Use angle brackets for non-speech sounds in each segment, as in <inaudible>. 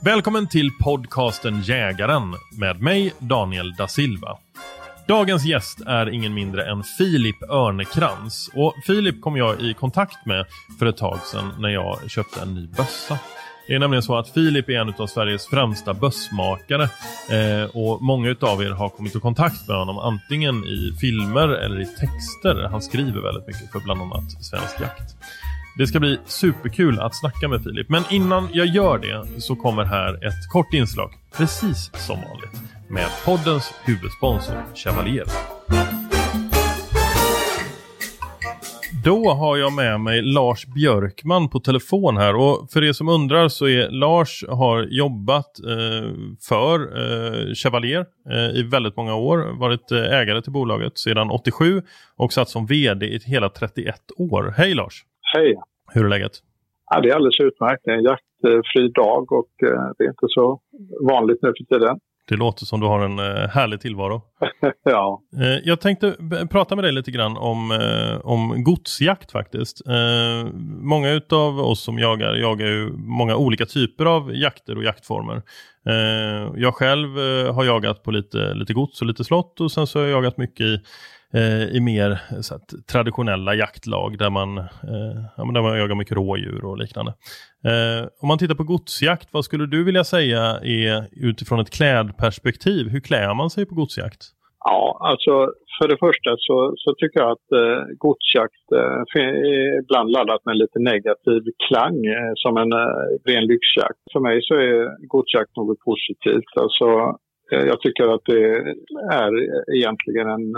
Välkommen till podcasten Jägaren med mig Daniel da Silva. Dagens gäst är ingen mindre än Filip Örnekrans. Och Filip kom jag i kontakt med för ett tag sedan när jag köpte en ny bössa. Det är nämligen så att Filip är en av Sveriges främsta bössmakare eh, och många av er har kommit i kontakt med honom antingen i filmer eller i texter. Han skriver väldigt mycket för bland annat Svensk Jakt. Det ska bli superkul att snacka med Filip. Men innan jag gör det så kommer här ett kort inslag, precis som vanligt, med poddens huvudsponsor Chevalier. Då har jag med mig Lars Björkman på telefon här och för er som undrar så är Lars har jobbat eh, för eh, Chevalier eh, i väldigt många år, varit eh, ägare till bolaget sedan 87 och satt som vd i hela 31 år. Hej Lars! Hej! Hur är läget? Ja, det är alldeles utmärkt. Det är en jaktfri dag och eh, det är inte så vanligt nu för tiden. Det låter som du har en eh, härlig tillvaro. <laughs> ja. Eh, jag tänkte prata med dig lite grann om, om godsjakt faktiskt. Många utav oss som jagar jagar ju många olika typer av jakter och jaktformer. Jag själv har jagat på lite, lite gods och lite slott och sen så har jag jagat mycket i Eh, i mer så att, traditionella jaktlag där man, eh, ja, där man jagar mycket rådjur och liknande. Eh, om man tittar på godsjakt, vad skulle du vilja säga är utifrån ett klädperspektiv? Hur klär man sig på godsjakt? Ja, alltså för det första så, så tycker jag att eh, godsjakt eh, är ibland laddat med lite negativ klang eh, som en eh, ren lyxjakt. För mig så är godsjakt något positivt. Alltså, Eh, jag tycker att det är egentligen en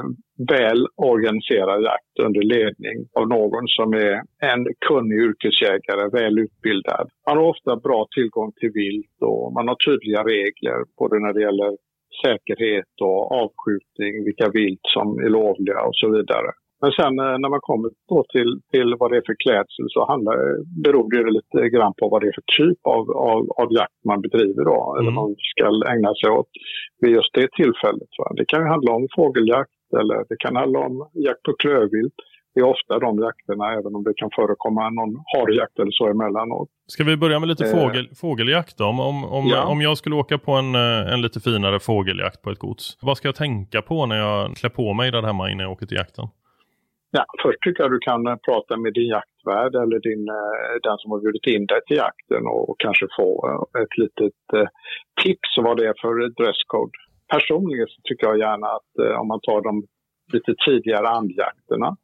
väl organiserad jakt under ledning av någon som är en kunnig yrkesjägare, välutbildad. Man har ofta bra tillgång till vilt och man har tydliga regler både när det gäller säkerhet och avskjutning, vilka vilt som är lovliga och så vidare. Men sen eh, när man kommer då till, till vad det är för klädsel så handlar, beror det lite grann på vad det är för typ av, av, av jakt man bedriver då, mm. eller man ska ägna sig åt vid just det tillfället. Va? Det kan handla om fågeljakt eller det kan handla om jakt på klövvilt. Det är ofta de jakterna, även om det kan förekomma någon harjakt eller så emellanåt. Ska vi börja med lite eh. fågel, fågeljakt då? Om, om, ja. om jag skulle åka på en, eh, en lite finare fågeljakt på ett gods, vad ska jag tänka på när jag klär på mig där hemma innan jag åker till jakten? Ja, först tycker jag du kan eh, prata med din jaktvärd eller din, eh, den som har bjudit in dig till jakten och, och kanske få eh, ett litet tips om vad det är för dresscode. Personligen så tycker jag gärna att om man tar de lite tidigare andjakterna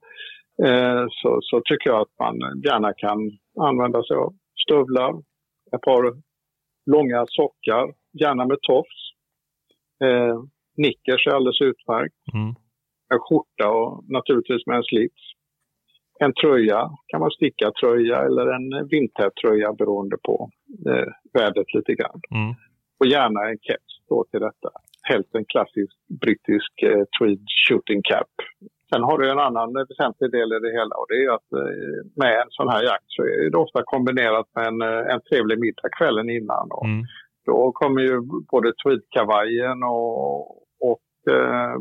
så, så tycker jag att man gärna kan använda sig av stövlar, ett par långa sockar, gärna med tofs. Eh, Nickers är alldeles utmärkt. Mm en skjorta och naturligtvis med en slips. En tröja kan vara stickartröja eller en vintertröja beroende på eh, vädret lite grann. Mm. Och gärna en keps då till detta. Helst en klassisk brittisk eh, tweed shooting cap. Sen har du en annan väsentlig del i det hela och det är att eh, med en sån här jakt så är det ofta kombinerat med en, eh, en trevlig middag kvällen innan. Och mm. Då kommer ju både tweedkavajen och, och eh,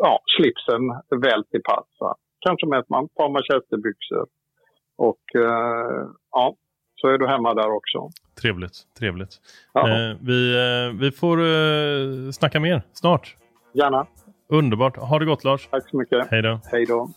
ja, slipsen väl till pass. kanske med ett par manchesterbyxor. Och eh, ja, så är du hemma där också. Trevligt, trevligt. Eh, vi, eh, vi får eh, snacka mer snart. Gärna. Underbart. Ha det gott Lars. Tack så mycket. Hej då. Hej då.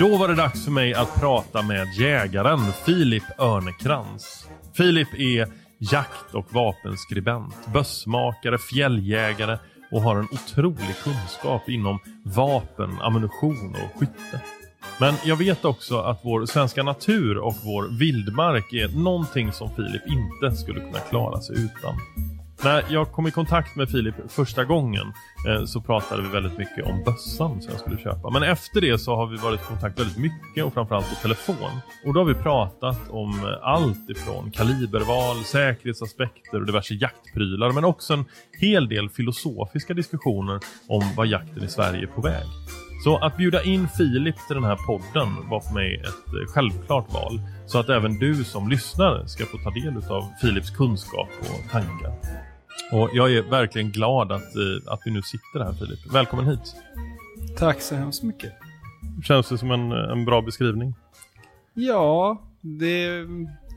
Då var det dags för mig att prata med jägaren Filip Örnekrans. Filip är jakt och vapenskribent, bössmakare, fjälljägare och har en otrolig kunskap inom vapen, ammunition och skytte. Men jag vet också att vår svenska natur och vår vildmark är någonting som Filip inte skulle kunna klara sig utan. När jag kom i kontakt med Filip första gången eh, så pratade vi väldigt mycket om bössan som jag skulle köpa. Men efter det så har vi varit i kontakt väldigt mycket och framförallt på telefon. Och då har vi pratat om eh, allt ifrån kaliberval, säkerhetsaspekter och diverse jaktprylar men också en hel del filosofiska diskussioner om vad jakten i Sverige är på väg. Så att bjuda in Filip till den här podden var för mig ett eh, självklart val. Så att även du som lyssnar ska få ta del av Filips kunskap och tankar. Och jag är verkligen glad att, eh, att vi nu sitter här Filip. Välkommen hit. Tack så hemskt mycket. Känns det som en, en bra beskrivning? Ja, det,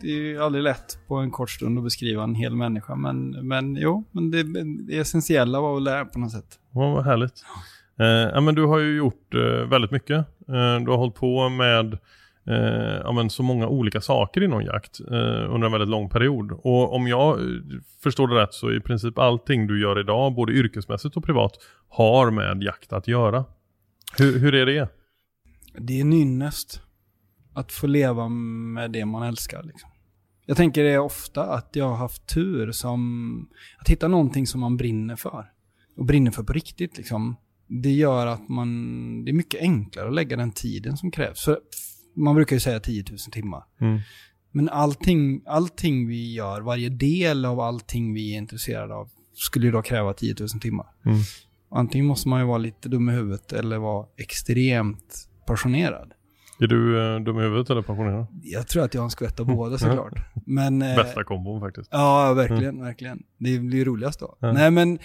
det är aldrig lätt på en kort stund att beskriva en hel människa. Men, men jo, men det, det essentiella var att lära på något sätt. Ja, vad härligt. Eh, men du har ju gjort eh, väldigt mycket. Eh, du har hållit på med eh, ja, men så många olika saker inom jakt eh, under en väldigt lång period. Och om jag eh, förstår det rätt så i princip allting du gör idag, både yrkesmässigt och privat, har med jakt att göra. Hur, hur är det? Det är en ynnest att få leva med det man älskar. Liksom. Jag tänker det ofta att jag har haft tur som att hitta någonting som man brinner för. Och brinner för på riktigt liksom. Det gör att man, det är mycket enklare att lägga den tiden som krävs. För man brukar ju säga 10 000 timmar. Mm. Men allting, allting vi gör, varje del av allting vi är intresserade av, skulle ju då kräva 10 000 timmar. Mm. Antingen måste man ju vara lite dum i huvudet eller vara extremt passionerad. Är du eh, dum i huvudet eller passionerad? Jag tror att jag har en skvätt av båda såklart. <laughs> Men, eh, Bästa kombon faktiskt. Ja, verkligen, verkligen. Det blir roligast då. Ja. Nej, men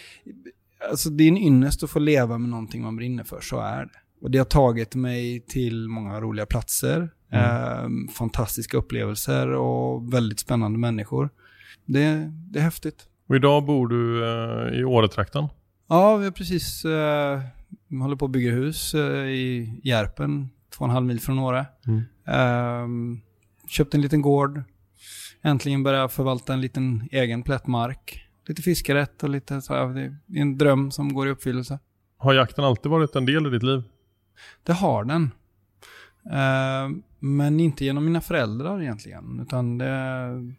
alltså, det är en ynnest att få leva med någonting man brinner för, så är det. Och det har tagit mig till många roliga platser, eh, fantastiska upplevelser och väldigt spännande människor. Det, det är häftigt. Och idag bor du eh, i Åretrakten. Ja, vi har precis eh, vi håller på att bygga hus eh, i Järpen, två och en halv mil från Åre. Mm. Ehm, köpt en liten gård. Äntligen börja förvalta en liten egen plätt mark. Lite fiskerätt och lite så här, det är en dröm som går i uppfyllelse. Har jakten alltid varit en del i ditt liv? Det har den. Ehm, men inte genom mina föräldrar egentligen. Utan det,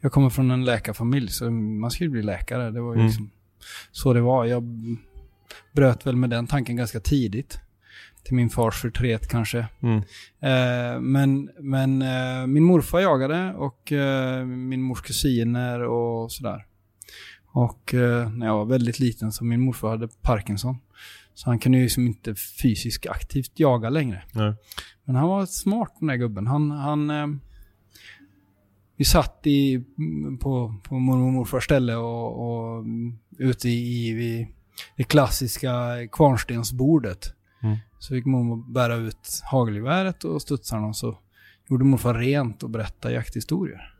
jag kommer från en läkarfamilj så man skulle bli läkare. Det var ju Mm. liksom så det var. Jag bröt väl med den tanken ganska tidigt. Till min fars förtret kanske. Mm. Eh, men men eh, min morfar jagade och eh, min mors kusiner och sådär. Och eh, när jag var väldigt liten så min morfar hade Parkinson. Så han kunde ju liksom inte fysiskt aktivt jaga längre. Nej. Men han var smart den där gubben. Han, han eh, vi satt i, på, på mormor och morfars ställe och, och ute i, i vid det klassiska kvarnstensbordet. Mm. Så fick mormor bära ut hagelgeväret och studsarna och så gjorde morfar rent och berättade jakthistorier.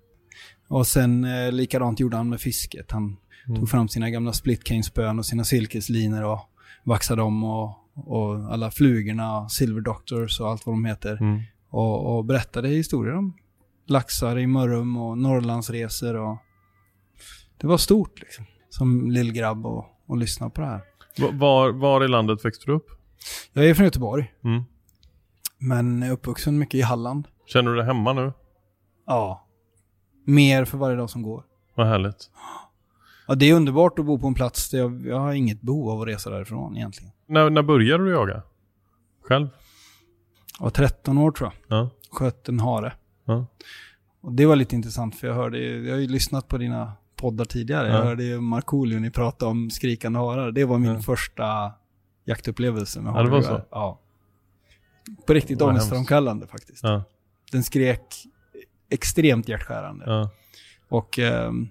Och sen eh, likadant gjorde han med fisket. Han Mm. tog fram sina gamla splitcane-spön och sina silkeslinor och vaxade dem och, och alla flugorna, Silver Doctors och allt vad de heter. Mm. Och, och berättade historier om laxar i Mörrum och Norrlandsresor och det var stort liksom. Som lillgrabb och, och lyssna på det här. Va- Var, var i landet växte du upp? Jag är från Göteborg, Mm. men är uppvuxen mycket i Halland. Känner du dig hemma nu? Ja. Mer för varje dag som går. Vad härligt. Ja, det är underbart att bo på en plats där jag, jag har inget behov av att resa därifrån egentligen. När, när började du jaga? Själv? Jag var 13 år tror jag. Ja. Sköt en hare. Ja. Och det var lite intressant för jag hörde, jag har ju lyssnat på dina poddar tidigare. Jag Ja. hörde ju Markoolio ni pratade om skrikande harar. Det var min Ja. första jaktupplevelse med Ja, det var så? Ja. På riktigt ångestframkallande faktiskt. Ja. Den skrek extremt hjärtskärande. Och ehm,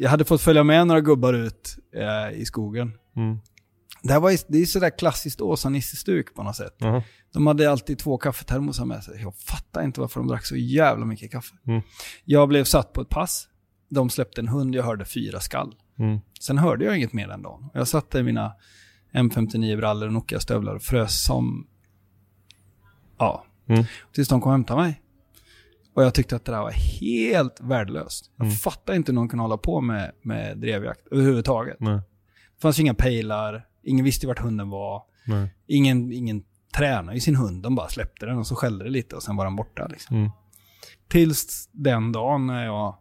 jag hade fått följa med några gubbar ut eh, i skogen. Mm. Det, här var, det är sådär klassiskt Åsa-Nisse-stuk på något sätt. Jaha. De hade alltid två kaffetermosar med sig. Jag fattar inte varför de drack så jävla mycket kaffe. Mm. Jag blev satt på ett pass. De släppte en hund, jag hörde fyra skall. Mm. Sen hörde jag inget mer den dagen. Jag satt i mina M59-brallor och Nokia-stövlar och frös som... Ja. Mm. Tills de kom och hämtade mig. Och jag tyckte att det där var helt värdelöst. Jag Mm. fattar inte hur någon kunde hålla på med, med drevjakt överhuvudtaget. Nej. Det fanns ju inga pejlar, ingen visste vart hunden var. Nej. Ingen, ingen tränade ju sin hund, de bara släppte den och så skällde det lite och sen var den borta. Liksom. Mm. Tills den dagen när jag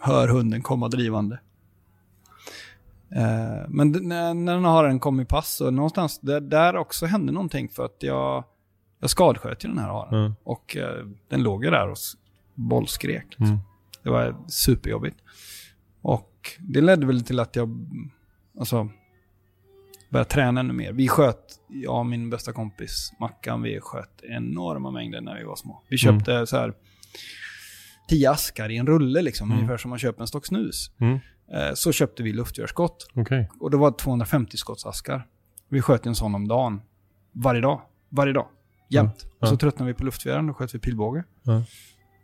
hör hunden komma drivande. Eh, men när, när den har en kommit pass och någonstans där, där också hände någonting för att jag, jag skadsköt ju den här haren. Mm. Och eh, den låg ju där och bollskrek. Liksom. Mm. Det var superjobbigt. Och det ledde väl till att jag alltså, började träna ännu mer. Vi sköt, jag och min bästa kompis Mackan, vi sköt enorma mängder när vi var små. Vi Mm. köpte så här tio askar i en rulle liksom, Mm. ungefär som man köper en stock snus. Mm. Eh, Så köpte vi luftgörskott Okej. och det var 250 skottsaskar. Vi sköt en sån om dagen. Varje dag. Varje dag. Jämt. Ja. Och så tröttnade vi på luftgevär, då sköt vi pilbåge. Ja.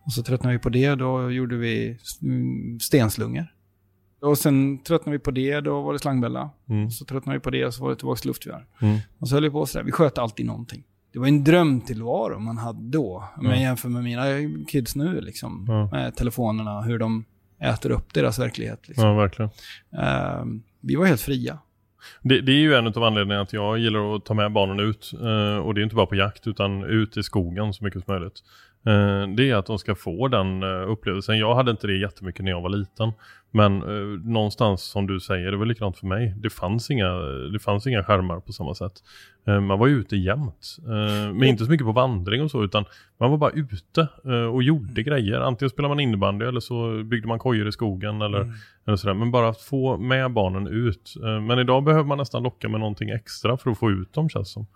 Och så tröttnade vi på det, då gjorde vi mm, stenslungor. Och sen tröttnade vi på det, då var det slangbälla. Mm. Och så tröttnade vi på det, och så var det tillbaka till luftgevär. Mm. Och så höll vi på sådär. Vi sköt alltid någonting. Det var en drömtillvaro man hade då. Om jag Ja. jämför med mina kids nu, liksom. Ja. Med telefonerna, hur de äter upp deras verklighet. Liksom. Ja, verkligen. Ehm, vi var helt fria. Det, det är ju en av anledningarna till att jag gillar att ta med barnen ut. Eh, och det är inte bara på jakt utan ut i skogen så mycket som möjligt. Eh, det är att de ska få den eh, upplevelsen. Jag hade inte det jättemycket när jag var liten. Men eh, någonstans som du säger, det var likadant för mig. Det fanns inga, det fanns inga skärmar på samma sätt. Man var ute jämt. Men inte så mycket på vandring och så utan man var bara ute och gjorde grejer. Antingen spelade man innebandy eller så byggde man kojor i skogen eller, eller sådär. Men bara att få med barnen ut. Men idag behöver man nästan locka med någonting extra för att få ut dem känns som.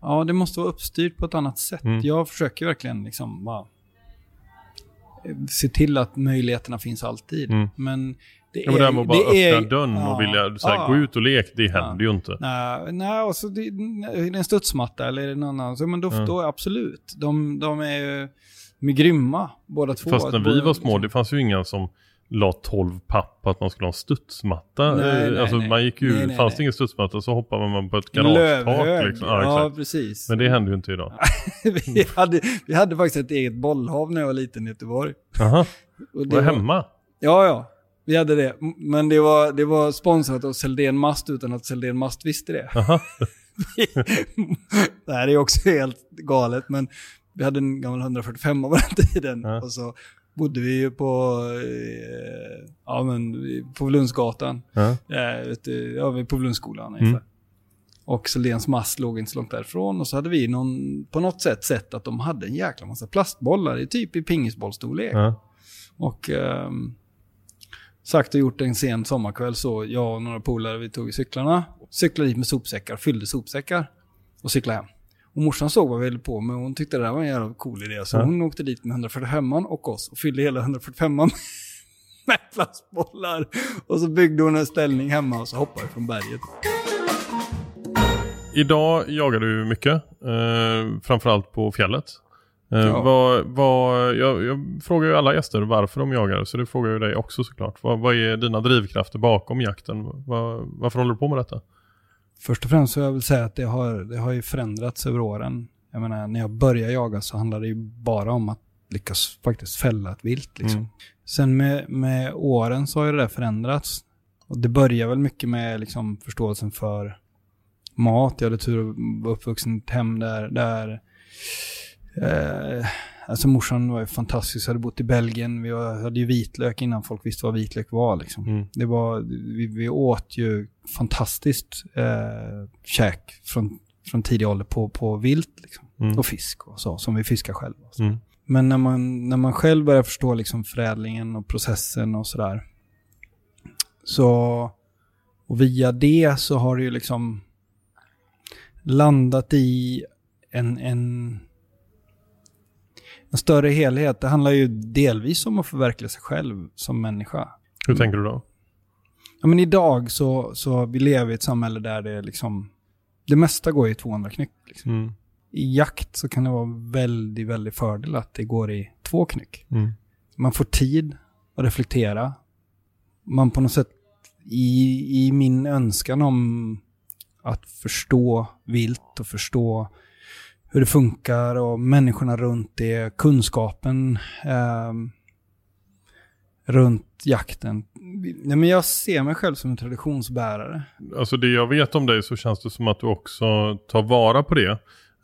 Ja, det måste vara uppstyrt på ett annat sätt. Mm. Jag försöker verkligen liksom bara eh, se till att möjligheterna finns alltid. Mm. Men det Ja, men det här med att bara öppna är- dörren ja, och vilja så här, ja. gå ut och lek, det händer ju inte. Nej, nej och så det, är det en studsmatta eller är det någon annan, så, men då, Ja. då absolut. De, de är ju de är grymma, båda två. Fast när vi var små, liksom. det fanns ju inga som la 12 papp på att man skulle ha en studsmatta. Nej, Eh, alltså nej. man gick ju, Nej, nej, fanns det ingen studsmatta så hoppade man på ett garagetak. Liksom. Ja, Ja, precis. Men det händer ju inte idag. <laughs> vi, hade, vi hade faktiskt ett eget bollhav när jag var liten i Göteborg. Jaha, <laughs> var det hemma? Ja, ja. Vi hade det. Men det var, det var sponsrat av Seldén Mast utan att Seldén Mast visste det. <laughs> Det här är också helt galet, men vi hade en gammal 145 på den tiden. Ja. Och så bodde vi ju på, eh, ja men, på Lundsgatan. Ja. Eh, vet du, ja, på Lundsskolan Mm. ungefär. Och Seldéns mast låg inte så långt därifrån. Och så hade vi någon, på något sätt sett att de hade en jäkla massa plastbollar, i typ i pingisbollstorlek. Ja. Och ehm, sagt och gjort en sen sommarkväll så jag och några polare vi tog cyklarna, cyklade dit med sopsäckar, fyllde sopsäckar och cyklade hem. Och morsan såg vad vi höll på med och hon tyckte det där var en jävla cool idé. Så Ja. hon åkte dit med 145 och oss och fyllde hela 145 med <laughs> med plastbollar. Och så byggde hon en ställning hemma och så hoppade vi från berget. Idag jagar du mycket, eh, framförallt på fjället. Eh, Ja. vad, vad, jag, jag frågar ju alla gäster varför de jagar, så det frågar jag dig också såklart. Vad, vad är dina drivkrafter bakom jakten? Vad, varför håller du på med detta? Först och främst så vill jag säga att det har, det har ju förändrats över åren. Jag menar, när jag började jaga så handlade det ju bara om att lyckas faktiskt fälla ett vilt. Liksom. Mm. Sen med, med åren så har ju det där förändrats. Och det börjar väl mycket med liksom förståelsen för mat. Jag hade tur att vara uppvuxen i ett hem där, där eh, alltså morsan var ju fantastisk, hade bott i Belgien. Vi hade ju vitlök innan folk visste vad vitlök var. Liksom. Mm. Det var, vi, vi åt ju fantastiskt eh, käk från, från tidig ålder på, på vilt liksom. Mm. och fisk och så, som vi fiskar själva. Mm. Men när man, när man själv börjar förstå liksom förädlingen och processen och sådär. Så, och via det så har det ju liksom landat i en, en, en större helhet. Det handlar ju delvis om att förverkliga sig själv som människa. Hur tänker du då? Ja, men idag så, så vi lever i ett samhälle där det liksom, det mesta går i 200 knyck. Liksom. Mm. I jakt så kan det vara väldigt, väldigt fördel att det går i två knyck. Mm. Man får tid att reflektera. Man på något sätt, i, i min önskan om att förstå vilt och förstå hur det funkar och människorna runt det, kunskapen eh, runt jakten. Nej, men jag ser mig själv som en traditionsbärare. Alltså det jag vet om dig så känns det som att du också tar vara på det.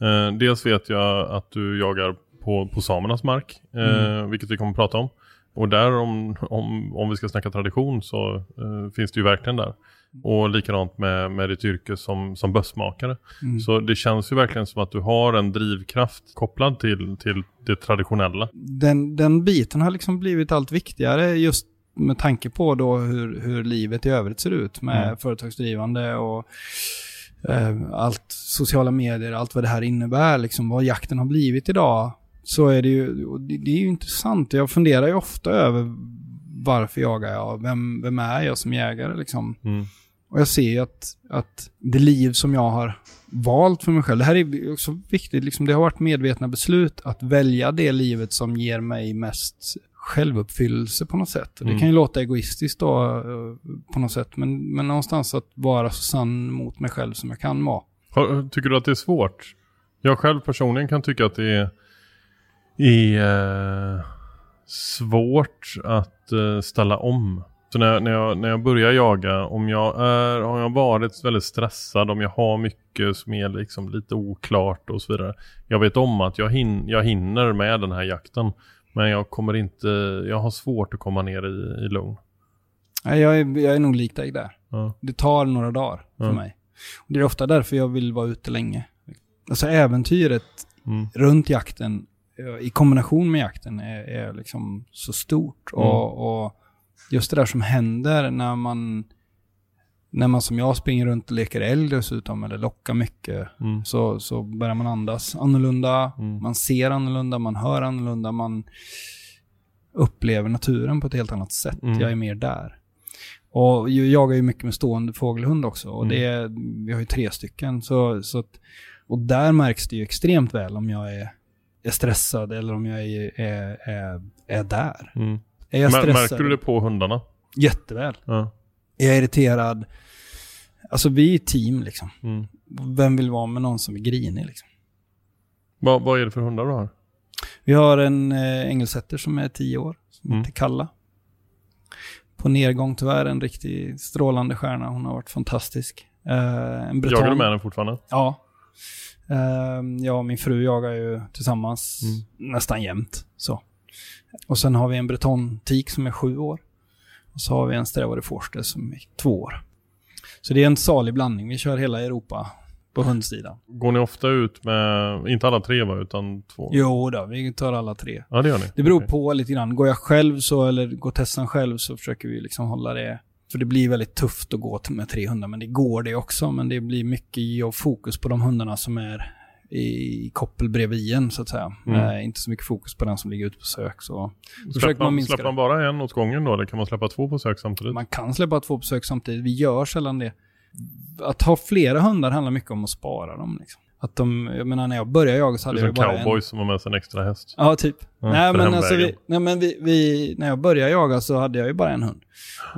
Eh, dels vet jag att du jagar på, på samernas mark, eh, vilket vi kommer att prata om. Och där om, om, om vi ska snacka tradition så eh, finns det ju verkligen där. Och likadant med, med ditt yrke som, som bössmakare. Mm. Så det känns ju verkligen som att du har en drivkraft kopplad till, till det traditionella. Den, den biten har liksom blivit allt viktigare just med tanke på då hur, hur livet i övrigt ser ut med Mm. företagsdrivande och eh, allt sociala medier, allt vad det här innebär, liksom vad jakten har blivit idag. Så är det ju, det, är ju intressant. Jag funderar ju ofta över varför jagar jag? Vem, vem är jag som jägare liksom? Mm. Och jag ser ju att, att det liv som jag har valt för mig själv, det här är också viktigt, liksom, det har varit medvetna beslut att välja det livet som ger mig mest självuppfyllelse på något sätt. Det Mm. kan ju låta egoistiskt då eh, på något sätt, men, men någonstans att vara så sann mot mig själv som jag kan vara. Tycker du att det är svårt? Jag själv personligen kan tycka att det är, är eh, svårt att eh, ställa om. Så när, när, jag, när jag börjar jaga, om jag, är, om jag varit väldigt stressad, om jag har mycket som är liksom lite oklart och så vidare. Jag vet om att jag, hin, jag hinner med den här jakten. Men jag kommer inte, jag har svårt att komma ner i, i lugn. Nej, Jag är, jag är nog lik dig där. Ja. Det tar några dagar för Ja. mig. Och det är ofta därför jag vill vara ute länge. Alltså äventyret Mm. runt jakten i kombination med jakten är, är liksom så stort. Mm. Och, och just det där som händer när man, när man som jag springer runt och leker älg dessutom, eller lockar mycket, Mm. så, så börjar man andas annorlunda, Mm. man ser annorlunda, man hör annorlunda, man upplever naturen på ett helt annat sätt. Mm. Jag är mer där. Och jag jagar ju mycket med stående fågelhund också. Och Mm. det vi har ju tre stycken. Så, så att, och där märks det ju extremt väl om jag är, är stressad eller om jag är, är, är, är där. Mm. Är jag stressad? märker du det på hundarna? Jätteväl. Ja. Är jag irriterad? Alltså vi är team liksom. Mm. Vem vill vara med någon som är grinig liksom? Vad, vad är det för hundar du har? Vi har en eh, engelsetter som är tio år, som Mm. heter Kalla. På nedgång tyvärr, en riktigt strålande stjärna. Hon har varit fantastisk. Eh, en breton. Jagar du med den fortfarande? Ja. Eh, jag och min fru jagar ju tillsammans Mm. nästan jämt. Så. Och sen har vi en breton-tik som är sju år. Och så har vi en strävare forster som är två år. Så det är en salig blandning. Vi kör hela Europa på hundsidan. Går ni ofta ut med, inte alla tre va, utan två? Jo då, vi tar alla tre. Ja det gör ni. Det beror Okej. på lite grann. Går jag själv så, eller går Tessan själv så försöker vi liksom hålla det. För det blir väldigt tufft att gå till- med tre hundar, men det går det också. Men det blir mycket fokus på de hundarna som är i koppel bredvid en, så att säga. Mm. Eh, inte så mycket fokus på den som ligger ute på sök. Så, så Släpper man man, släpper man bara en åt gången då, eller kan man släppa två på sök samtidigt? Man kan släppa två på sök samtidigt. Vi gör sällan det. Att ha flera hundar handlar mycket om att spara dem. Liksom. Att de, jag menar när jag började jaga så hade jag bara en. cowboys som har med sig en extra häst. Ja, typ. Ja, nej, men alltså vi, nej, men vi, vi, när jag började jaga så hade jag ju bara en hund.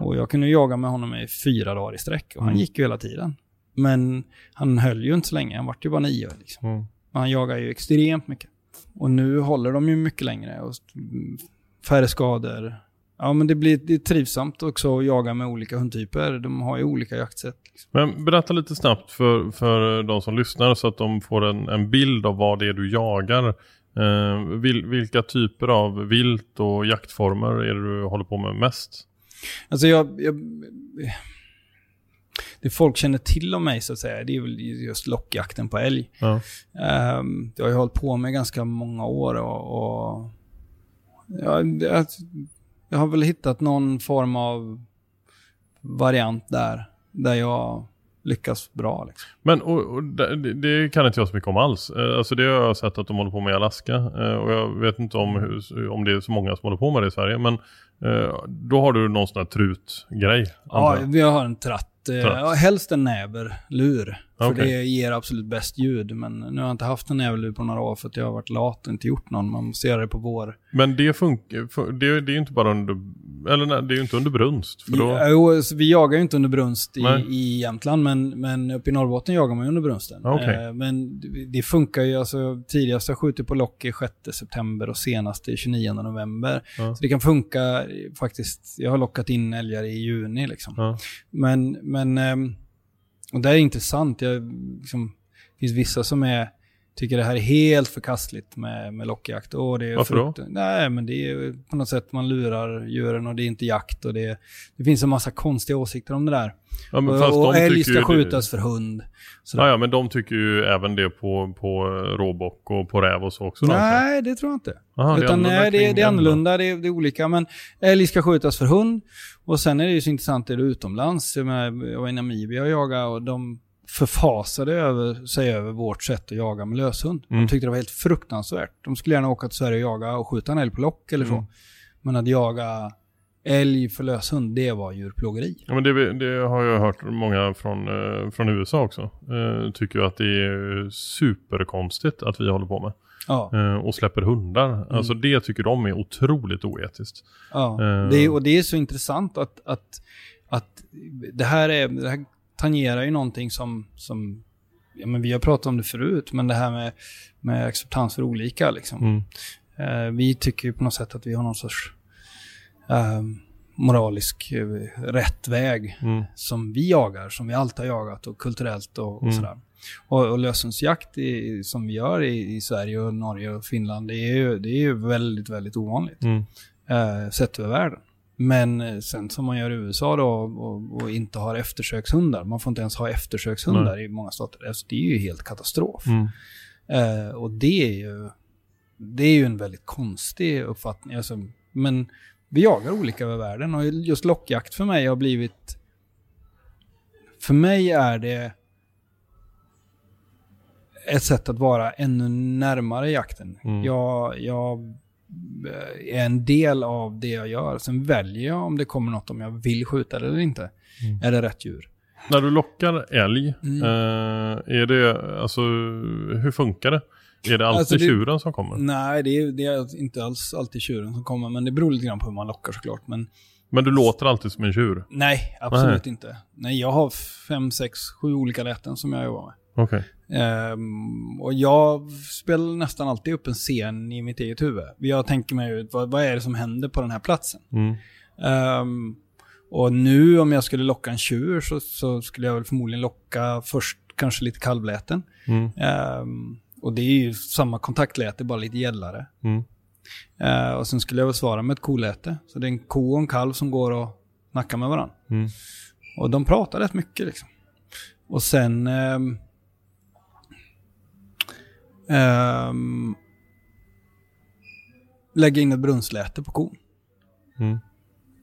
Och jag kunde jaga med honom i fyra dagar i sträck. Och han Mm. gick ju hela tiden. Men han höll ju inte så länge. Han vart ju bara nio. Liksom. Mm. Han jagar ju extremt mycket. Och nu håller de ju mycket längre. Och färre skador. Ja, men det blir det är trivsamt också att jaga med olika hundtyper. De har ju olika jaktsätt. Liksom. Men berätta lite snabbt för, för de som lyssnar så att de får en, en bild av vad det är du jagar. Eh, vil, vilka typer av vilt och jaktformer är det du håller på med mest? Alltså jag, jag... Det folk känner till om mig så att säga, det är väl just lockjakten på älg. Ja. Um, jag har ju hållit på med ganska många år och... och ja, det, jag har väl hittat någon form av variant där. Där jag lyckas bra. Liksom. Men och, och det, det, kan inte jag så mycket om alls. Eh, alltså det har jag sett att de håller på med i Alaska. Eh, och jag vet inte om, hur, om det är så många som håller på med det i Sverige. Men eh, då har du någon sån här trutgrej. Ja, vi har en tratt. tratt. helst en näverlur. För okay. det ger absolut bäst ljud. Men nu har jag inte haft en näverlur på några år för att jag har varit lat och inte gjort någon. Man måste göra det på vår. Men det funkar, det, det är ju inte bara under, eller nej, det är ju inte under brunst. För då... Jo, vi jagar ju inte under brunst i, i Jämtland, men, men uppe i Norrbotten jagar man ju under brunsten. Okay. Eh, men det funkar ju, alltså tidigast jag skjutit på lock är 6 september och senast är 29 november. Ja. Så det kan funka faktiskt, jag har lockat in älgar i juni liksom. Ja. Men, men ehm, och det är intressant. Jag, liksom, det finns vissa som är, tycker det här är helt förkastligt med, med lockjakt. Och det är Varför frukt, då? Nej, men det är på något sätt man lurar djuren och det är inte jakt. Och det, det finns en massa konstiga åsikter om det där. Ja, och och älg ska skjutas det... för hund. Ja, ja, men de tycker ju även det på, på råbock och på räv och så också. Nej, alltså. det tror jag inte. Aha, Utan det är nej, det, det är annorlunda, det är, det är olika. Men älg ska skjutas för hund. Och sen är det ju så intressant, är det utomlands, jag var i Namibia och jagade och de förfasade över, sig över vårt sätt att jaga med löshund. Mm. De tyckte det var helt fruktansvärt. De skulle gärna åka till Sverige och jaga och skjuta en älg på lock eller så. Mm. Men att jaga älg för löshund, det var djurplågeri. Ja, men det, det, har jag hört många från, eh, från USA också. Eh, tycker att det är superkonstigt att vi håller på med. Ja. Eh, och släpper hundar. Mm. Alltså det tycker de är otroligt oetiskt. Ja, eh. det är, och det är så intressant att, att, att det, här är, det här tangerar ju någonting som, som ja, men vi har pratat om det förut, men det här med, med acceptans för olika. Liksom. Mm. Eh, vi tycker ju på något sätt att vi har någon sorts eh, moralisk rätt väg mm. som vi jagar, som vi alltid har jagat och kulturellt och, och mm. sådär. Och, och lösensjakt i, som vi gör i, i, Sverige och Norge och Finland, det är ju, det är ju väldigt, väldigt ovanligt. Mm. Eh, sett över världen. Men eh, sen som man gör i USA då och, och, inte har eftersökshundar, man får inte ens ha eftersökshundar mm. i många stater. Alltså det är ju helt katastrof. Mm. Eh, och det är ju det är ju en väldigt konstig uppfattning. Alltså, men vi jagar olika över världen och just lockjakt för mig har blivit... För mig är det ett sätt att vara ännu närmare jakten. Mm. Jag, jag är en del av det jag gör. Sen väljer jag om det kommer något om jag vill skjuta det eller inte. Mm. Är det rätt djur? När du lockar älg, mm. eh, är det, alltså hur funkar det? Är det alltid alltså det, tjuren som kommer? Nej, det är, det är, inte alls alltid tjuren som kommer. Men det beror lite grann på hur man lockar såklart. Men, men du låter alltid som en tjur? Nej, absolut nej. inte. Nej, jag har fem, sex, sju olika läten som jag jobbar med. Okay. Um, ehm, och jag spelar nästan alltid upp en scen i mitt eget huvud. Jag tänker mig vad, vad är det som händer på den här platsen? Mm. Um, och nu om jag skulle locka en tjur så, så, skulle jag väl förmodligen locka först kanske lite kalvläten. Mm. Um, och det är ju samma kontaktläte, bara lite gällare. Mm. Uh, och sen skulle jag väl svara med ett koläte. Så det är en ko och en kalv som går och nackar med varandra. Mm. Och de pratar rätt mycket liksom. Och sen... Um, um, lägga in ett brunnsläte på kon. Mm.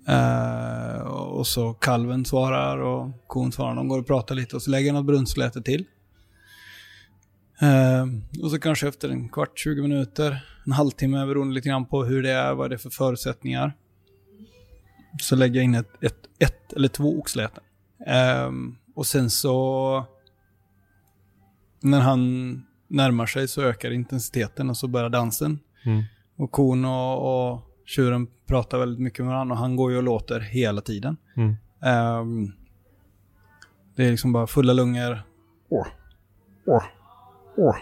Uh, och så kalven svarar och kon svarar. De går och pratar lite och så lägger jag något brunnsläte till. Uh, och så kanske efter en kvart, 20 minuter, en halvtimme beroende lite grann på hur det är, vad det är för förutsättningar. Så lägger jag in ett, ett, ett eller två oxläten. Uh, och sen så när han närmar sig så ökar intensiteten och så börjar dansen. Mm. Och kon och, och tjuren pratar väldigt mycket med varandra och han går ju och låter hela tiden. Mm. Um, det är liksom bara fulla lungor. Åh, åh, åh.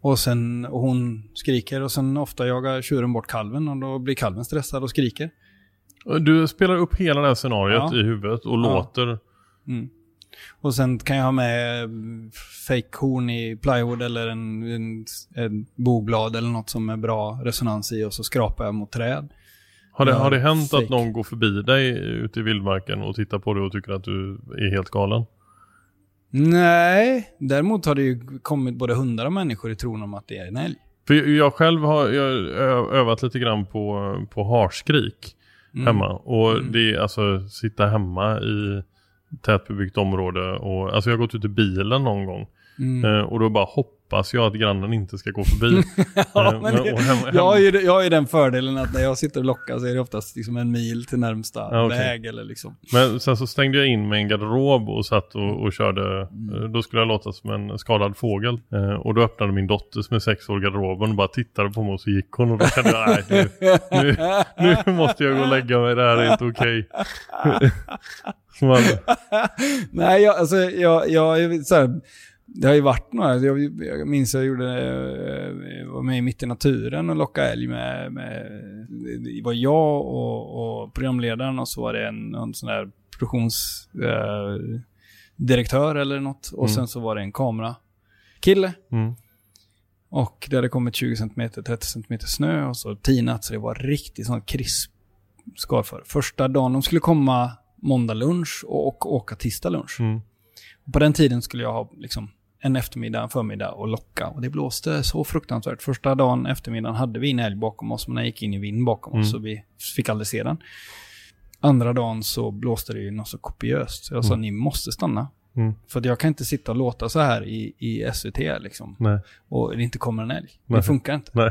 Och sen och hon skriker och sen ofta jagar tjuren bort kalven och då blir kalven stressad och skriker. Du spelar upp hela det här scenariot ja. i huvudet och ja. låter. Mm. Och sen kan jag ha med fake horn i plywood eller en, en, en boblad eller något som är bra resonans i och så skrapar jag mot träd. Har det, har det hänt fake. att någon går förbi dig ute i vildmarken och tittar på dig och tycker att du är helt galen? Nej, däremot har det ju kommit både hundar och människor i tron om att det är en älg. För jag själv har jag övat lite grann på, på harskrik mm. hemma. Och mm. det är alltså sitta hemma i tätbebyggt område och alltså jag har gått ut i bilen någon gång Mm. eh, och då bara hoppas jag att grannen inte ska gå förbi. <laughs> Ja, Eh, men och det, hem- hem- jag, har ju, jag har ju den fördelen att när jag sitter och lockar så är det oftast liksom en mil till närmsta Ja, okej. väg eller liksom. Men sen så stängde jag in mig i en garderob och satt och, och körde. Mm. Eh, Då skulle jag låta som en skadad fågel. Eh, och då öppnade min dotter som är sex år garderoben och bara tittade på mig och så gick hon. Och då kände jag, nej nu, nu, nu måste jag gå och lägga mig, det här är inte okej. <laughs> Man, Nej, jag, alltså, jag, jag, är så här, det har ju varit några, jag, jag minns jag gjorde, eh, var med i Mitt i naturen och lockade älg med, med det var jag och, och programledaren och så var det en, en sån där produktionsdirektör eh, eller något. Och Mm. sen så var det en kamerakille. mm, Och det hade kommit 20 cm, 30 cm snö och så tinat så det var riktigt sånt krisp skalför. Första dagen, de skulle komma måndag lunch och, och åka tisdag lunch. mm, På den tiden skulle jag ha liksom en eftermiddag, en förmiddag och locka. Och det blåste så fruktansvärt. Första dagen, eftermiddagen, hade vi en älg bakom oss, men den gick in i vind bakom Mm. oss, så vi fick aldrig se den. Andra dagen så blåste det ju något så kopiöst. Så jag sa, Mm. ni måste stanna. mm, För jag kan inte sitta och låta så här i, i SVT liksom. nej, Och det inte kommer en älg. Det Nej. funkar inte. nej,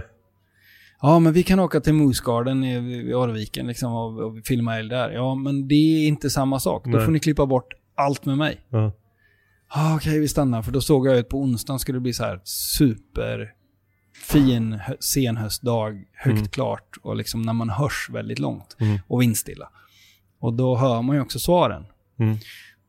Ja, men vi kan åka till Moose Garden i, i Arviken liksom och, och filma älg där. Ja, men det är inte samma sak. Då får ni klippa bort allt med mig. ja, Ah, Okej, vi stannar. För då såg jag ut på onsdagen skulle det bli så här super fin hö- senhöstdag, högt Mm. klart och liksom när man hörs väldigt långt Mm. och vindstilla. Och då hör man ju också svaren. Mm.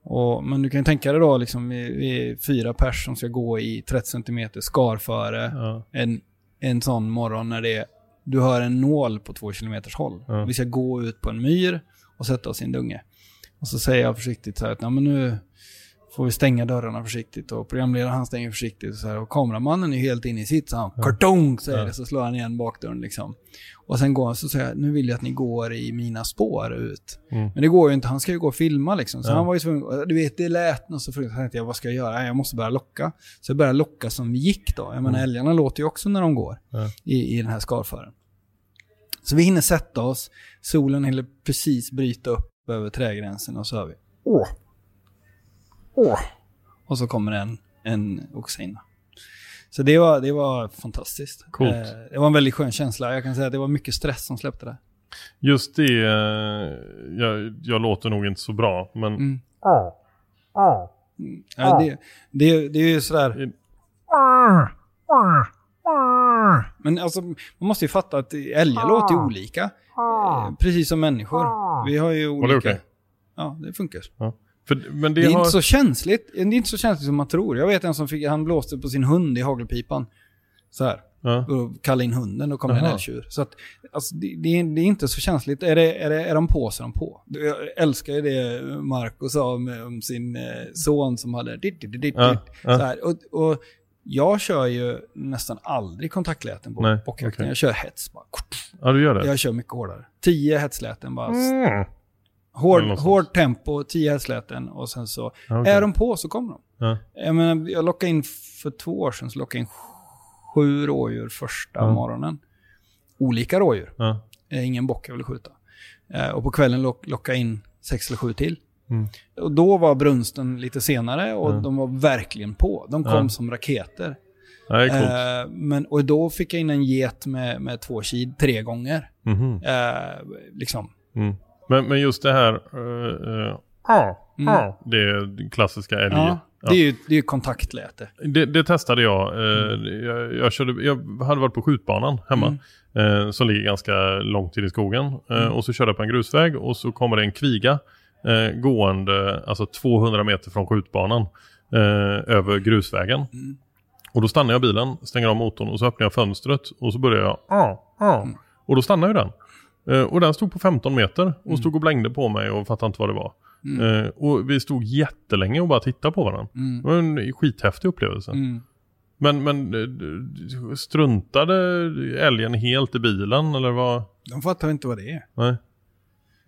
Och, men du kan ju tänka dig då, liksom, vi, vi är fyra pers som ska gå i 30 cm skarföre ja, en, en sån morgon när det är, du hör en nål på två kilometers håll. Ja. Vi ska gå ut på en myr och sätta oss i en dunge. Och så säger jag försiktigt så här att, "Ja, men nu får vi stänga dörrarna försiktigt och programledaren han stänger försiktigt och så här, och kameramannen är helt inne i sitt så han, kartong säger Ja. det, så slår han igen bakdörren liksom. Och sen går han så säger jag, nu vill jag att ni går i mina spår ut. Mm. Men det går ju inte, han ska ju gå och filma liksom. Så Ja. han var ju tvungen, du vet det lät något så fruktansvärt, jag, vad ska jag göra? Jag måste börja locka. Så jag började locka som vi gick då. Jag menar Mm. älgarna låter ju också när de går i, i den här skarfören. Så vi hinner sätta oss, solen hinner precis bryta upp över trädgränsen och så hör vi åh, åh. Och så kommer en, en oxina. Så det var, det var fantastiskt. Coolt. Eh, det var en väldigt skön känsla. Jag kan säga att det var mycket stress som släppte det. Just det, eh, jag, jag låter nog inte så bra, men Mm. Mm. Ja, det, det, det är ju sådär... Men alltså, man måste ju fatta att älgar låter olika. Eh, Precis som människor. Vi har ju Var olika... det okej? Ja, det funkar. För, men det, Det är har... inte så känsligt. Det är inte så känsligt som man tror. Jag vet en som fick, han blåste på sin hund i hagelpipan. Så här. Ja. Och kallade in hunden, då kom det en älgtjur. Så att, alltså, det, det, är, det är inte så känsligt. Är, det, är, det, är de på så är de på. Jag älskar ju det Marco sa om, om sin eh, son som hade ditt, ditt, ditt, ditt, Ja, ja. Så här. Och, och jag kör ju nästan aldrig kontaktläten på bockjakten. okej. Jag kör hets bara. ja, du gör det? Jag kör mycket hårdare. Tio hetsläten bara. Mm. Hård, hård tempo, tio hetsläten och sen så okej. är de på så kommer de. Ja. Jag, menar, jag lockade in för två år sedan så lockade jag in sju rådjur första Ja. morgonen. Olika rådjur. Ja. Eh, ingen bock jag ville skjuta. Eh, och på kvällen lock, lockade jag in sex eller sju till. Mm. Och då var brunsten lite senare och Ja. de var verkligen på. De kom Ja. som raketer. Ja. Eh, men, och då fick jag in en get med, med två kid tre gånger. Mhm. Eh, liksom. Mm. Men, men just det här... Uh, uh, Mm. Det klassiska älg. Ja, det är ju det är kontaktläte. Det, det testade jag. Eh, jag, jag, körde, jag hade varit på skjutbanan hemma. Eh, som ligger ganska långt in i skogen. Eh, Och så körde jag på en grusväg och så kommer det en kviga. Eh, gående alltså 200 meter från skjutbanan. Eh, över grusvägen. Och då stannar jag bilen, stänger av motorn och så öppnar jag fönstret. Och så börjar jag ah, ah. Och då stannar ju den. Eh, och den stod på 15 meter och stod och blängde på mig och fattade inte vad det var. Eh, och vi stod jättelänge och bara tittade på varandra. Mm. Det var en skithäftig upplevelse. Mm. Men, men eh, struntade älgen helt i bilen eller vad? De fattar inte vad det är. Nej.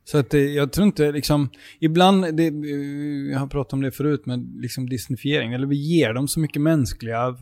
Så att jag tror inte liksom, ibland, det, jag har pratat om det förut med liksom disnifiering, eller vi ger dem så mycket mänskliga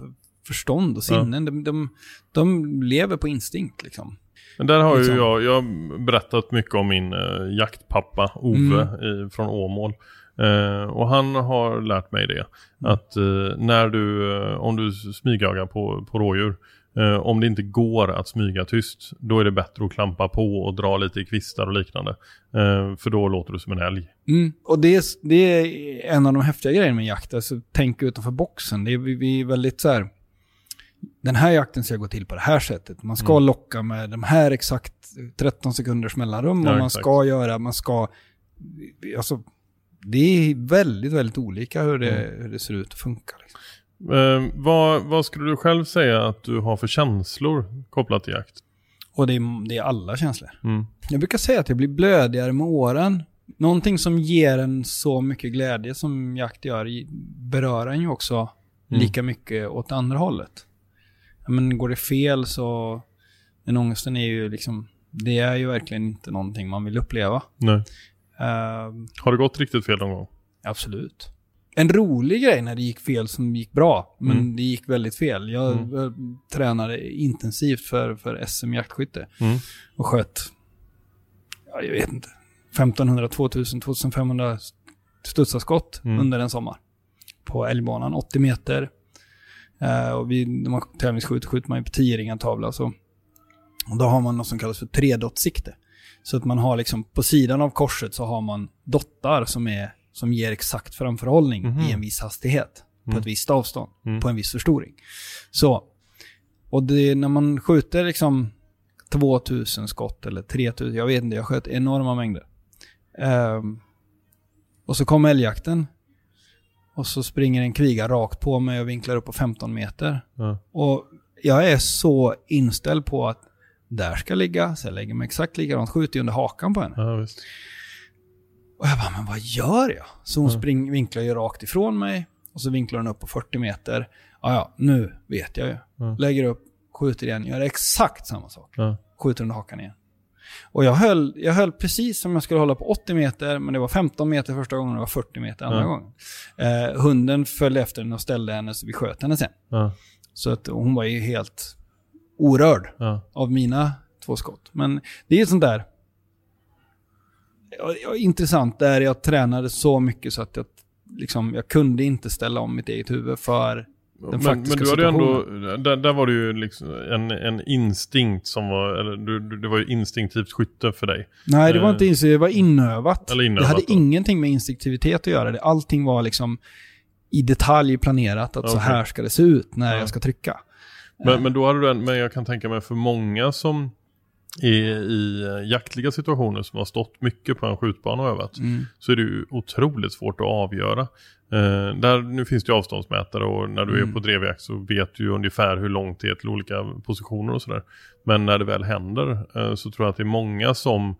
förstånd och sinnen. De, de, de lever på instinkt liksom. Men där har Liksom. ju jag, jag berättat mycket om min eh, jaktpappa Ove i, från Åmål. Eh, och han har lärt mig det. Mm. Att eh, när du, eh, om du smygjagar på, på rådjur, eh, om det inte går att smyga tyst, då är det bättre att klampa på och dra lite i kvistar och liknande. Eh, för då låter du som en älg. Mm. Och det är, det är en av de häftiga grejerna med jakt. Alltså, tänk utanför boxen. Det är, vi, vi är väldigt så här... Den här jakten ska gå till på det här sättet. Man ska Mm. locka med de här exakt 13 sekunders mellanrum. Ja, och man exakt. ska göra, man ska... Alltså, det är väldigt, väldigt olika hur det, Mm. hur det ser ut och funkar. Liksom. Eh, vad, vad skulle du själv säga att du har för känslor kopplat till jakt? Och det är, det är alla känslor. Mm. Jag brukar säga att jag blir blödigare med åren. Någonting som ger en så mycket glädje som jakt gör berör en ju också Mm. lika mycket åt andra hållet. Men går det fel så, den ångesten är ju liksom, det är ju verkligen inte någonting man vill uppleva. Nej. Ehm, Har det gått riktigt fel någon gång? absolut. En rolig grej när det gick fel som gick bra, men Mm. det gick väldigt fel. Jag, Mm. tränade intensivt för, för SM jaktskytte Mm. och sköt, ja, jag vet inte, 1500, 2000, 2500 studsarskott Mm. under en sommar. På älgbanan, 80 meter. Eh, och vi, när man tävlingsskjuter skjuter man ju på 10 ringad tavla. Så. Och då har man något som kallas för tredottsikte. Så att man har liksom, på sidan av korset så har man dottar som, är, som ger exakt framförhållning Mhm. i en viss hastighet. På Mm. ett visst avstånd. Mm. På en viss förstoring. Så. Och det, när man skjuter liksom 2000 skott eller 3000, jag vet inte, jag sköt enorma mängder. Ehm, och så kom älgjakten. Och så springer en kviga rakt på mig och vinklar upp på 15 meter. Ja. Och jag är så inställd på att där ska ligga, så jag lägger mig exakt likadant, skjuter under hakan på henne. Ja. Och jag bara, men vad gör jag? Så hon spring, vinklar ju rakt ifrån mig och så vinklar hon upp på 40 meter. Ja, ja, nu vet jag ju. Lägger upp, skjuter igen, gör exakt samma sak. Skjuter under hakan igen. Och jag höll, jag höll precis som jag skulle hålla på 80 meter, men det var 15 meter första gången och det var 40 meter andra Ja. gången. Eh, hunden följde efter henne och ställde henne så vi sköt henne sen. Ja. Så att hon var ju helt orörd Ja. av mina två skott. Men det är ju sånt där... Ja, intressant, där jag tränade så mycket så att jag, liksom, jag kunde inte ställa om mitt eget huvud för den Men, men du hade ändå, där, där var det ju liksom en, en instinkt som var, eller du, du, det var ju instinktivt skytte för dig. Nej, det var eh, inte instinktivt, det var inövat. Eller inövat det hade då. ingenting med instinktivitet att göra. Det- Allting var liksom i detalj planerat att så Okej. här ska det se ut när Ja. jag ska trycka. Men, men då hade du en, men jag kan tänka mig för många som är i jaktliga situationer som har stått mycket på en skjutbana och övat Mm. så är det ju otroligt svårt att avgöra. Eh, där, nu finns det ju avståndsmätare och när du är Mm. på drevjakt så vet du ungefär hur långt det är till olika positioner och sådär. Men när det väl händer eh, så tror jag att det är många som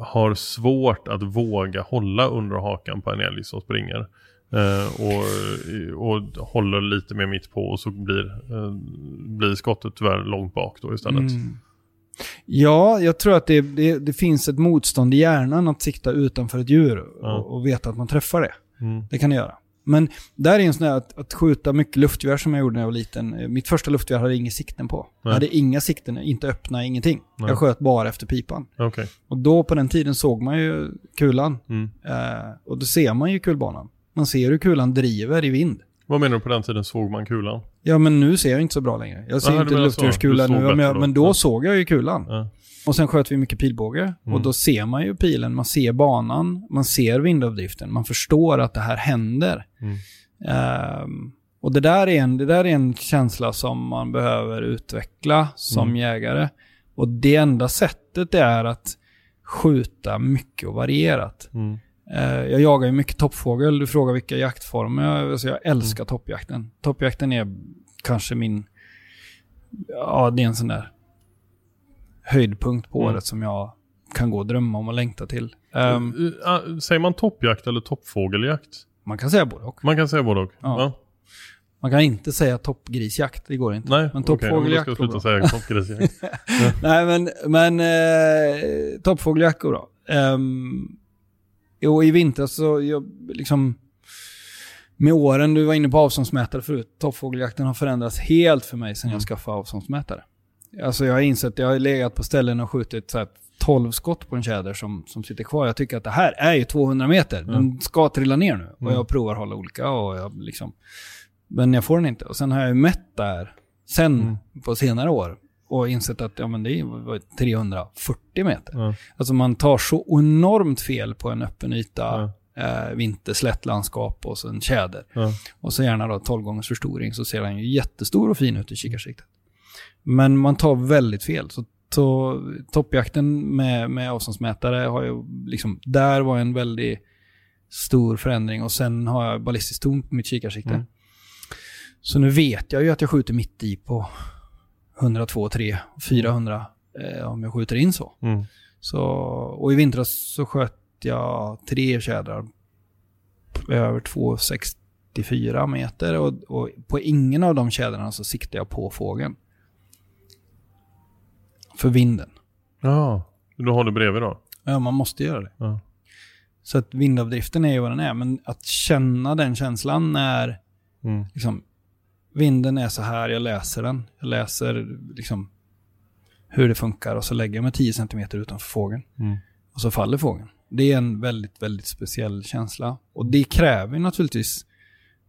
har svårt att våga hålla under hakan på en älg som springer. Eh, och, och håller lite mer mitt på och så blir, blir skottet tyvärr långt bak då istället. Mm. Ja, jag tror att det, det, det finns ett motstånd i hjärnan att sikta utanför ett djur och, och veta att man träffar det. Mm. Det kan det göra. Men där är en sån här att, att skjuta mycket luftgevär som jag gjorde när jag var liten. Eh, Mitt första luftgevär hade inga sikten på. Jag Nej. hade inga sikten, inte öppna, ingenting. Nej. Jag sköt bara efter pipan. Okej. Och då på den tiden såg man ju kulan. Mm. Eh, och då ser man ju kulbanan. Man ser hur kulan driver i vind. Vad menar du på den tiden såg man kulan? Ja, men nu ser jag inte så bra längre. Jag ser Jaha, du inte menar så. luftgevärskula Du såg nu, men, jag, men då Ja. såg jag ju kulan. Ja. Och sen sköt vi mycket pilbåge. Mm. Och då ser man ju pilen, man ser banan, man ser vindavdriften, man förstår att det här händer. Mm. Ehm, och det där, är en, det där är en känsla som man behöver utveckla som Mm. jägare. Och det enda sättet är att skjuta mycket och varierat. Mm. Eh, jag jagar ju mycket toppfågel. Du frågar vilka jaktformer. Jag, alltså jag älskar toppjakten. Toppjakten är kanske min... Ja, det är en sån där höjdpunkt på Mm. året som jag kan gå och drömma om och längta till. Ehm, ah, säger man toppjakt eller toppfågeljakt? man kan säga både och. Man kan säga både och. Ja. Man kan inte säga toppgrisjakt, det går inte. Nej, men toppfågeljakt då ska går bra. säga toppgrisjakt. <laughs> Nej, men, men eh, toppfågeljakt går bra. Um, jo, i vintras så, jag, liksom, med åren, du var inne på avståndsmätare förut, toppfågeljakten har förändrats helt för mig sedan Mm. jag skaffade avståndsmätare. Alltså jag har insett, jag har legat på ställen och skjutit så här 12 skott på en tjäder som, som sitter kvar. Jag tycker att det här är ju 200 meter. Den ska trilla ner nu. Och jag provar hålla olika och jag liksom... Men jag får den inte. Och sen har jag ju mätt där sen på senare år och insett att ja, men det är 340 meter. Ja. Alltså man tar så enormt fel på en öppen yta, eh, vinter, slättlandskap och så en tjäder. Ja. Och så gärna då 12 gångers förstoring så ser den ju jättestor och fin ut i kikarsiktet. Men man tar väldigt fel. Så, så toppjakten med, med avståndsmätare har ju liksom, där var en väldigt stor förändring och sen har jag ballistiskt torn på mitt kikarsikte. Mm. Så nu vet jag ju att jag skjuter mitt i på 102, 3, 400 eh, om jag skjuter in så. Mm. så. Och i vintras så sköt jag tre tjädrar över 264 meter och, och på ingen av de tjädrarna så siktade jag på fågeln. För vinden. Ja, då har du bredvid då? Ja, man måste göra det. Ja. Så att vindavdriften är ju vad den är, men att känna den känslan när Mm. liksom, vinden är så här, jag läser den. Jag läser liksom hur det funkar och så lägger jag mig 10 cm utanför fågeln. Mm. Och så faller fågeln. Det är en väldigt, väldigt speciell känsla. Och det kräver naturligtvis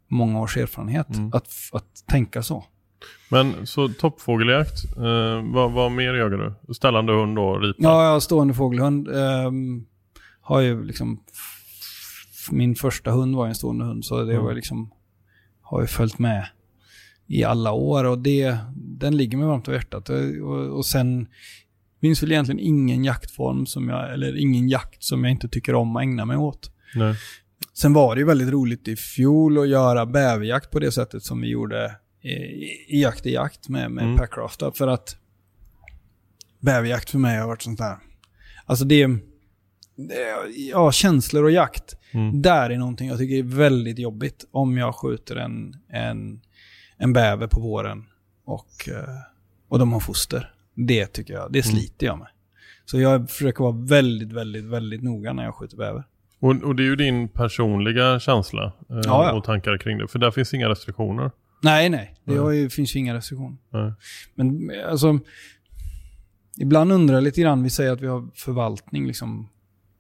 många års erfarenhet Mm. att, att tänka så. Men så toppfågeljakt, eh, vad, vad mer jagar du? Ställande hund då, rita? Ja, jag har stående fågelhund. Ehm, har ju liksom... Min första hund var en stående hund, så det Mm. var liksom... Har ju följt med i alla år och det, den ligger mig varmt om hjärtat. Och, och, och sen finns väl egentligen ingen jaktform som jag, eller ingen jakt som jag inte tycker om att ägna mig åt. Nej. Sen var det ju väldigt roligt i fjol att göra bäverjakt på det sättet som vi gjorde i, i jakt i jakt med, med Mm. Packrafta. För att bäverjakt för mig har varit sånt där. Alltså det, det ja, känslor och jakt. Mm. Där är någonting jag tycker är väldigt jobbigt om jag skjuter en, en, en bäver på våren och, eh, och de har foster. Det tycker jag, det Mm. sliter jag med. Så jag försöker vara väldigt, väldigt, väldigt noga när jag skjuter bäver. Och, och det är ju din personliga känsla eh, Ja, ja. och tankar kring det. För där finns inga restriktioner. Nej, nej. Det ju, finns ju inga restriktioner. Nej. Men alltså, ibland undrar jag lite grann, vi säger att vi har förvaltning liksom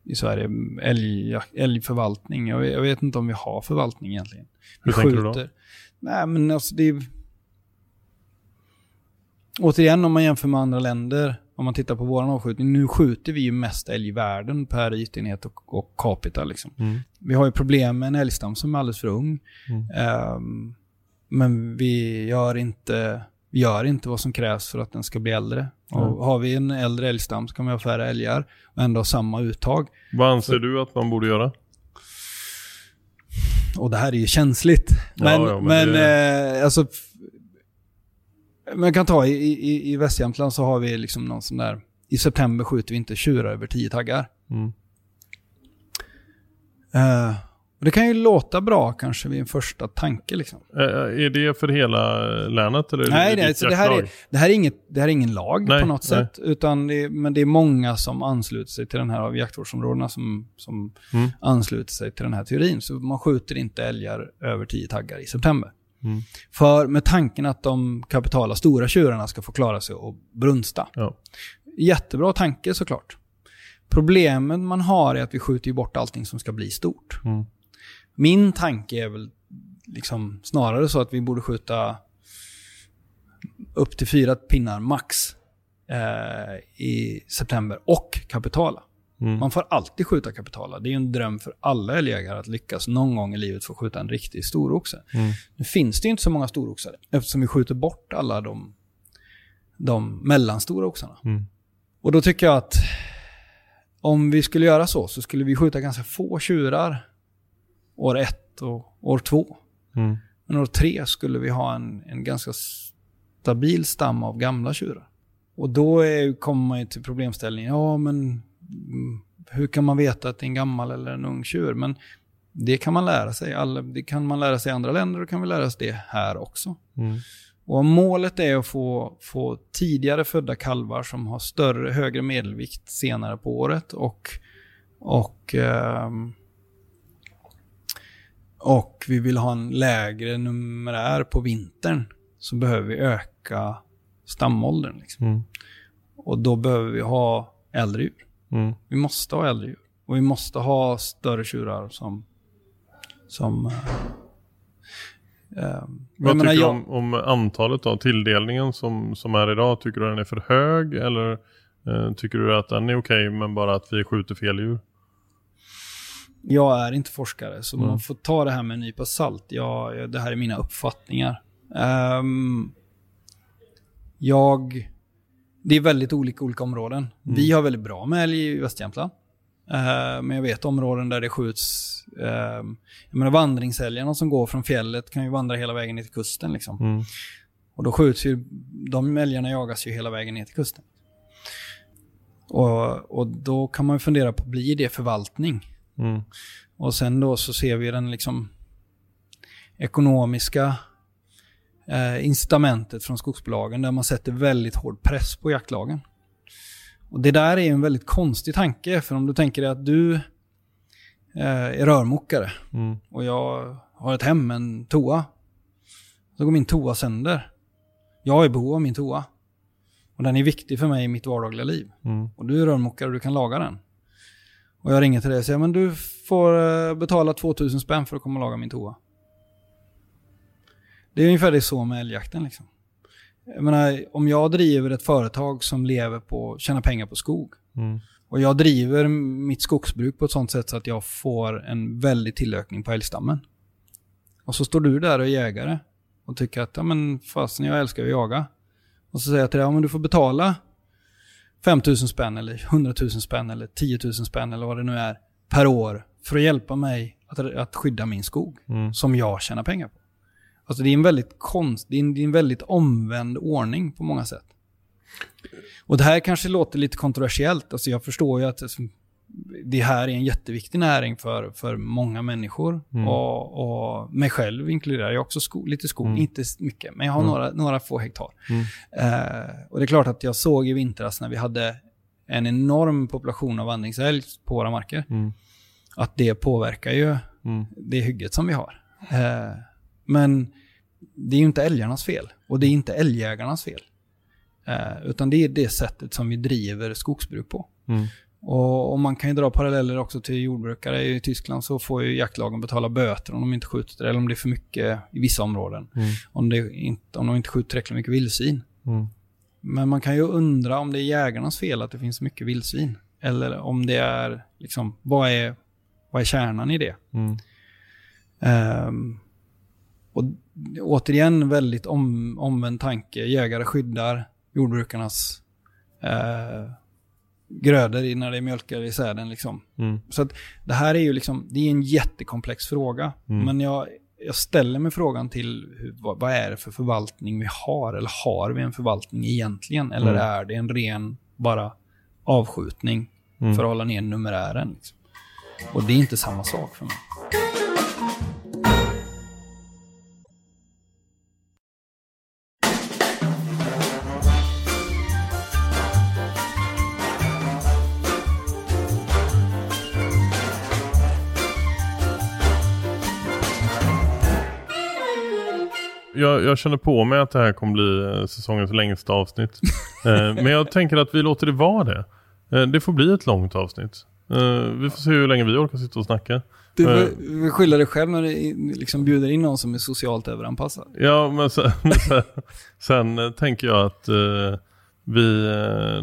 i Sverige, älg, älgförvaltning. Jag, vet- jag vet inte om vi har förvaltning egentligen. Vi Hur tänker du då? Nej, men alltså det är... Återigen, om man jämför med andra länder, om man tittar på vår avskjutning, nu skjuter vi ju mest älg i världen per ytenhet och, och capita liksom. Mm. Vi har ju problem med en älgstam som är alldeles för ung. Mm. Men vi gör, inte, vi gör inte vad som krävs för att den ska bli äldre. Mm. Och har vi en äldre älgstam så kan vi ha färre älgar och ändå ha samma uttag. Vad anser du att man borde göra? Och det här är ju känsligt. Ja, Men, ja, men men, det- eh, alltså... f- Man kan ta i, i, i Västjämtland så har vi liksom någon sån där... I september skjuter vi inte tjurar över 10 taggar. Mm. Eh, och det kan ju låta bra kanske vid en första tanke liksom. Eh, Är det för hela länet? Eller är Nej, det nej ditt så det, här är, det, här är inget, det här är ingen lag Nej, på något nej. sätt. Utan det, men det är många som ansluter sig till den här av jaktvårdsområdena som, som Mm. ansluter sig till den här teorin. Så man skjuter inte älgar över 10 taggar i september. Mm. För med tanken att de kapitala stora tjurarna ska få klara sig och brunsta. Ja. Jättebra tanke såklart. Problemet man har är att vi skjuter ju bort allting som ska bli stort. Mm. Min tanke är väl liksom snarare så att vi borde skjuta upp till fyra pinnar max eh, i september och kapitala. Mm. Man får alltid skjuta kapitala. Det är en dröm för alla älgjägare att lyckas någon gång i livet få skjuta en riktig storoxe. Mm. Nu finns det inte så många storoxar eftersom vi skjuter bort alla de, de mellanstora oxarna. Mm. Och då tycker jag att om vi skulle göra så, så skulle vi skjuta ganska få tjurar år ett och år två. Mm. Men år tre skulle vi ha en, en ganska stabil stam av gamla tjurar. Och då är, kommer man ju till problemställningen, ja men mm, hur kan man veta att det är en gammal eller en ung tjur? Men det kan man lära sig. Alla, det kan man lära sig i andra länder och kan vi lära oss det här också. Mm. Och målet är att få, få tidigare födda kalvar som har större, högre medelvikt senare på året och, och, ehm, och vi vill ha en lägre numerär på vintern så behöver vi öka stamåldern. Liksom. Mm. Och då behöver vi ha äldre djur. Mm. Vi måste ha äldre djur. Och vi måste ha större tjurar som... som eh, eh, Vad menar, tycker du jag- om, om antalet då? Tilldelningen som, som är idag, tycker du den är för hög eller eh, tycker du att den är okej men bara att vi skjuter fel djur? Jag är inte forskare, så Mm. man får ta det här med en nypa salt. Jag, det här är mina uppfattningar. Ehm, jag... Det är väldigt olika olika områden. Mm. Vi har väldigt bra med älg i Västjämtland. Ehm, men jag vet områden där det skjuts... Um, jag menar vandringsälgarna som går från fjället kan ju vandra hela vägen ner till kusten. Liksom. Mm. Och då skjuts ju... De älgarna jagas ju hela vägen ner till kusten. Och, och då kan man fundera på, blir det förvaltning? Mm. Och sen då så ser vi den liksom ekonomiska eh, incitamentet från skogsbolagen där man sätter väldigt hård press på jaktlagen. Och det där är en väldigt konstig tanke, för om du tänker dig att du eh, är rörmokare Mm. och jag har ett hem en toa. Så går min toa sönder. Jag är i behov av min toa. Och den är viktig för mig i mitt vardagliga liv. Mm. Och du är rörmokare och du kan laga den. Och jag ringer till dig och säger, men du får eh, betala 2000 spänn för att komma och laga min toa. Det är ungefär det så med älgjakten liksom. Jag menar, om jag driver ett företag som lever på, tjänar pengar på skog. Mm. Och jag driver mitt skogsbruk på ett sånt sätt så att jag får en väldig tillökning på älgstammen. Och så står du där och är jägare och tycker att, ja men fasen jag älskar att jaga. Och så säger jag till dig, ja men du får betala 5000 spänn eller 100 000 spänn eller 10 000 spänn eller vad det nu är per år för att hjälpa mig att, att skydda min skog Mm. som jag tjänar pengar på. Alltså det är en väldigt konst, det är en, det är en väldigt omvänd ordning på många sätt. Och det här kanske låter lite kontroversiellt, alltså jag förstår ju att alltså, det här är en jätteviktig näring för, för många människor Mm. och, och mig själv inkluderar jag också sko, lite skog, Mm. inte mycket, men jag har Mm. några, några få hektar. Mm. Eh, och det är klart att jag såg i vintras när vi hade en enorm population av vandringsälg på våra marker, Mm. att det påverkar ju Mm. det hygget som vi har. Eh, men det är ju inte älgarnas fel och det är inte älgjägarnas fel. Eh, utan det är det sättet som vi driver skogsbruk på. Mm. Och, och man kan ju dra paralleller också till jordbrukare. I Tyskland så får ju jaktlagen betala böter om de inte skjuter eller om det är för mycket i vissa områden. Mm. Om, det inte, om de inte skjuter tillräckligt mycket vildsvin. Mm. Men man kan ju undra om det är jägarnas fel att det finns mycket vildsvin. Eller om det är, liksom, vad är, vad är kärnan i det? Mm. Ehm, och återigen väldigt om, omvänd tanke. Jägare skyddar jordbrukarnas eh, grödor i- när det mjölkar i säden. Liksom. Mm. Så att det här är ju liksom, det är en jättekomplex fråga. Mm. Men jag, jag ställer mig frågan till hur, vad, vad är det för förvaltning vi har? Eller har vi en förvaltning egentligen? Eller Mm. är det en ren bara avskjutning Mm. för att hålla ner numerären? Liksom? Och det är inte samma sak för mig. Jag, jag känner på mig att det här kommer bli eh, säsongens längsta avsnitt. <laughs> eh, men jag tänker att vi låter det vara det. Eh, det får bli ett långt avsnitt. Vi får se hur länge vi orkar sitta och snacka. Du får skylla dig själv när du liksom bjuder in någon som är socialt överanpassad. Ja, men sen, <laughs> sen, sen tänker jag att vi,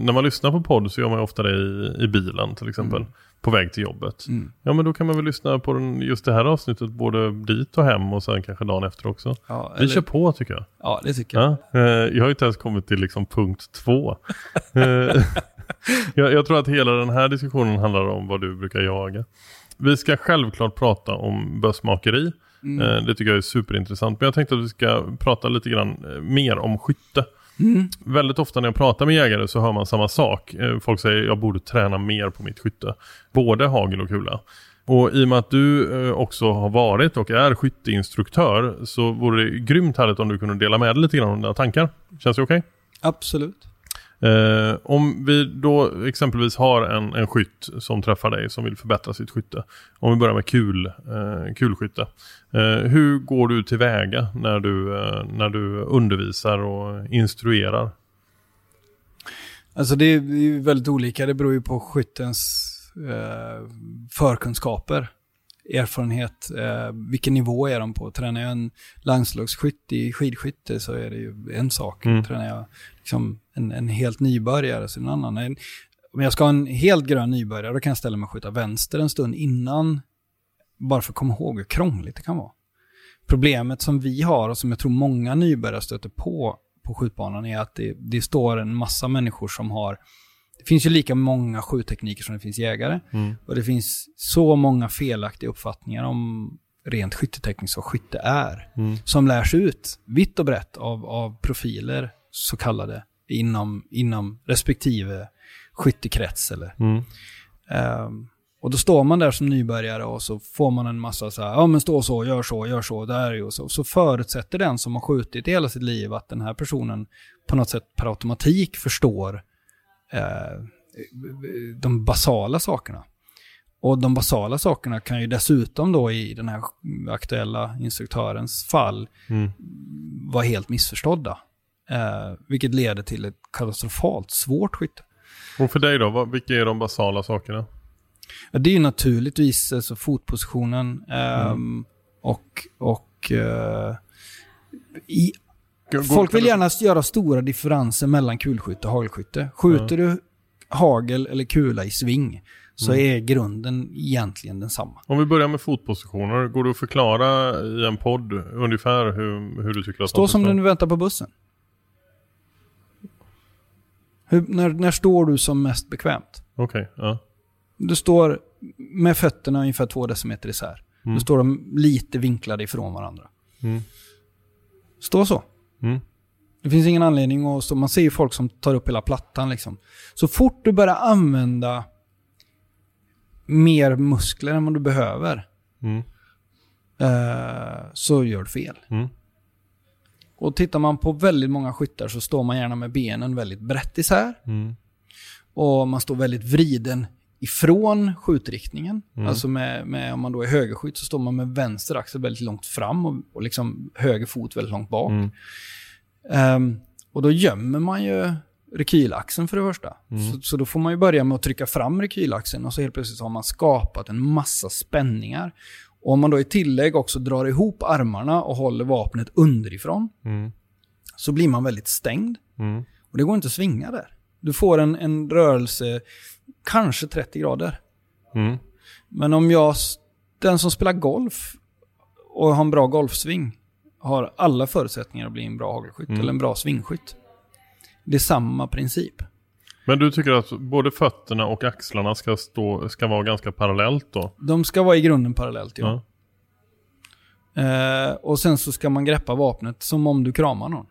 när man lyssnar på podd så gör man ju ofta det i, i bilen till exempel. På väg till jobbet. Mm. Ja, men då kan man väl lyssna på den, just det här avsnittet både dit och hem och sen kanske dagen efter också. Ja, Vi eller- kör på tycker jag. ja, det tycker jag. Ja, eh, jag har ju inte ens kommit till liksom punkt två. Eh, <laughs> jag, jag tror att hela den här diskussionen handlar om vad du brukar jaga. Vi ska självklart prata om bössmakeri. Mm. Eh, det tycker jag är superintressant. Men jag tänkte att vi ska prata lite grann mer om skytte. Mm. Väldigt ofta när jag pratar med jägare så hör man samma sak. Eh, folk säger jag borde träna mer på mitt skytte. Både hagel och kula. Och i och med att du eh, också har varit och är skytteinstruktör så vore det grymt härligt om du kunde dela med dig lite grann om dina tankar. Känns det okej? Absolut. Eh, om vi då exempelvis har en, en skytt som träffar dig som vill förbättra sitt skytte. Om vi börjar med kul, eh, kulskytte. Eh, hur går du tillväga när du, eh, när du undervisar och instruerar? Alltså det är ju väldigt olika. Det beror ju på skyttens eh, förkunskaper, erfarenhet, eh, vilken nivå är de på. Tränar jag en landslagsskytt i skidskytte så är det ju en sak. Mm. Tränar jag liksom en, en helt nybörjare så är det en annan. En, om jag ska ha en helt grön nybörjare då kan jag ställa mig och skjuta vänster en stund innan, bara för att komma ihåg hur krångligt det kan vara. Problemet som vi har och som jag tror många nybörjare stöter på på skjutbanan är att det, det står en massa människor som har det finns ju lika många skjuttekniker som det finns jägare. Mm. Och det finns så många felaktiga uppfattningar om rent skyttetekniskt vad skytte är. Mm. Som lärs ut vitt och brett av, av profiler, så kallade, inom, inom respektive skyttekrets. Eller. Mm. Ehm, och då står man där som nybörjare och så får man en massa så här, ja men stå så, gör så, gör så, där är ju så. Så förutsätter den som har skjutit i hela sitt liv att den här personen på något sätt per automatik förstår eh, de basala sakerna. Och de basala sakerna kan ju dessutom då i den här aktuella instruktörens fall Mm. vara helt missförstådda. Eh, vilket leder till ett katastrofalt svårt skytte. Och för dig då, vad, vilka är de basala sakerna? Det är ju naturligtvis alltså, fotpositionen ehm, och, och eh, i, Går- folk vill du- gärna göra stora differenser mellan kulskytte och hagelskytte. Skjuter du hagel eller kula i sving så Mm. är grunden egentligen densamma. Om vi börjar med fotpositioner, går det att förklara i en podd ungefär hur, hur du tycker att Stå som du väntar på bussen. Hur, när, när står du som mest bekvämt? Okej, ja. Du står med fötterna ungefär två decimeter isär. Mm. Då står de lite vinklade ifrån varandra. Mm. Stå så. Mm. Det finns ingen anledning att stå. Man ser ju folk som tar upp hela plattan liksom. Så fort du börjar använda mer muskler än vad du behöver Mm. eh, så gör du fel. Mm. Och tittar man på väldigt många skyttar så står man gärna med benen väldigt brett isär. Mm. Och man står väldigt vriden ifrån skjutriktningen. Mm. Alltså med, med, om man då är högerskytt så står man med vänster axel väldigt långt fram och, och liksom höger fot väldigt långt bak. Mm. Ehm, och då gömmer man ju rekylaxeln för det första. Mm. Så, så då får man ju börja med att trycka fram rekylaxeln och så helt plötsligt har man skapat en massa spänningar. Och om man då i tillägg också drar ihop armarna och håller vapnet underifrån Mm. så blir man väldigt stängd. Mm. Och det går inte att svinga där. Du får en, en rörelse, kanske 30 grader. Mm. Men om jag, den som spelar golf och har en bra golfsving, har alla förutsättningar att bli en bra hagelskytt Mm. eller en bra svingskytt. Det är samma princip. Men du tycker att både fötterna och axlarna ska, stå, ska vara ganska parallellt då? De ska vara i grunden parallellt, ja. Ja. Eh, och sen så ska man greppa vapnet som om du kramar någon.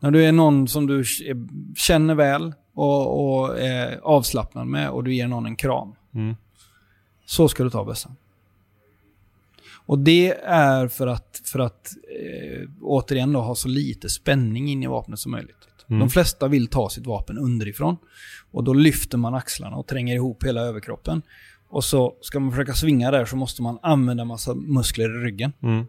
När du är någon som du k- känner väl och, och är avslappnad med och du ger någon en kram. Mm. Så ska du ta bössan. Och det är för att, för att eh, återigen då, ha så lite spänning in i vapnet som möjligt. Mm. De flesta vill ta sitt vapen underifrån. Och då lyfter man axlarna och tränger ihop hela överkroppen. Och så ska man försöka svinga där så måste man använda massa muskler i ryggen. Mm.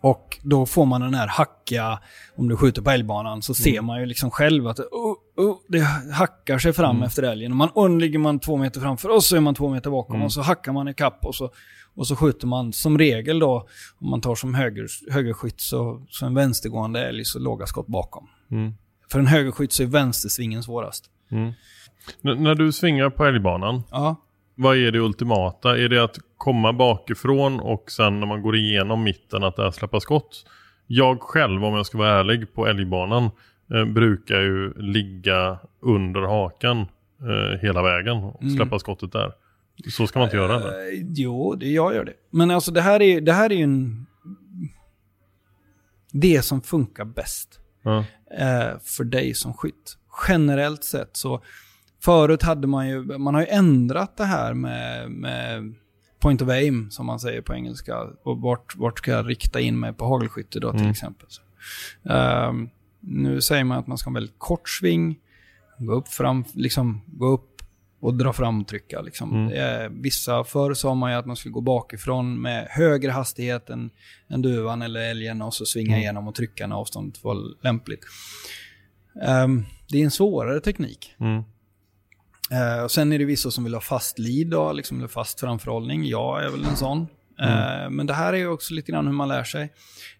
Och då får man den här hackiga, om du skjuter på älgbanan så ser man ju liksom själv att oh, oh, det hackar sig fram efter älgen. Och man, och ligger man två meter framför och så är man två meter bakom och så hackar man i kapp och så, och så skjuter man som regel då, om man tar som höger, högerskytt så, så en vänstergående älg så låga skott bakom. Mm. För en högerskytt så är vänstersvingen svårast. Mm. När du svingar på älgbanan, Ja, vad är det ultimata? Är det att komma bakifrån och sen när man går igenom mitten att där släppa skott? Jag själv, om jag ska vara ärlig, på älgbanan eh, brukar ju ligga under hakan eh, hela vägen och Mm. släppa skottet där. Så ska man inte göra det. Eh, jo, det, jag gör det. Men alltså det här är, det här är ju en... Det som funkar bäst Ja. eh, för dig som skytt. Generellt sett så... Förut hade man ju... Man har ju ändrat det här med, med point of aim, som man säger på engelska. Och vart, vart ska jag rikta in mig på hagelskytte då till Mm. exempel. Ehm, nu säger man att man ska ha en väldigt kort sving. Gå upp, fram, liksom, gå upp och dra fram och trycka. Liksom. Mm. Eh, vissa förr sa man ju att man skulle gå bakifrån med högre hastighet än, än duvan eller älgen och så svinga Mm. igenom och trycka när avståndet var lämpligt. Ehm, det är en svårare teknik. Mm. Eh, och sen är det vissa som vill ha fast lead, då, liksom, eller fast framförhållning. Jag är väl en sån. Eh, men det här är ju också lite grann hur man lär sig.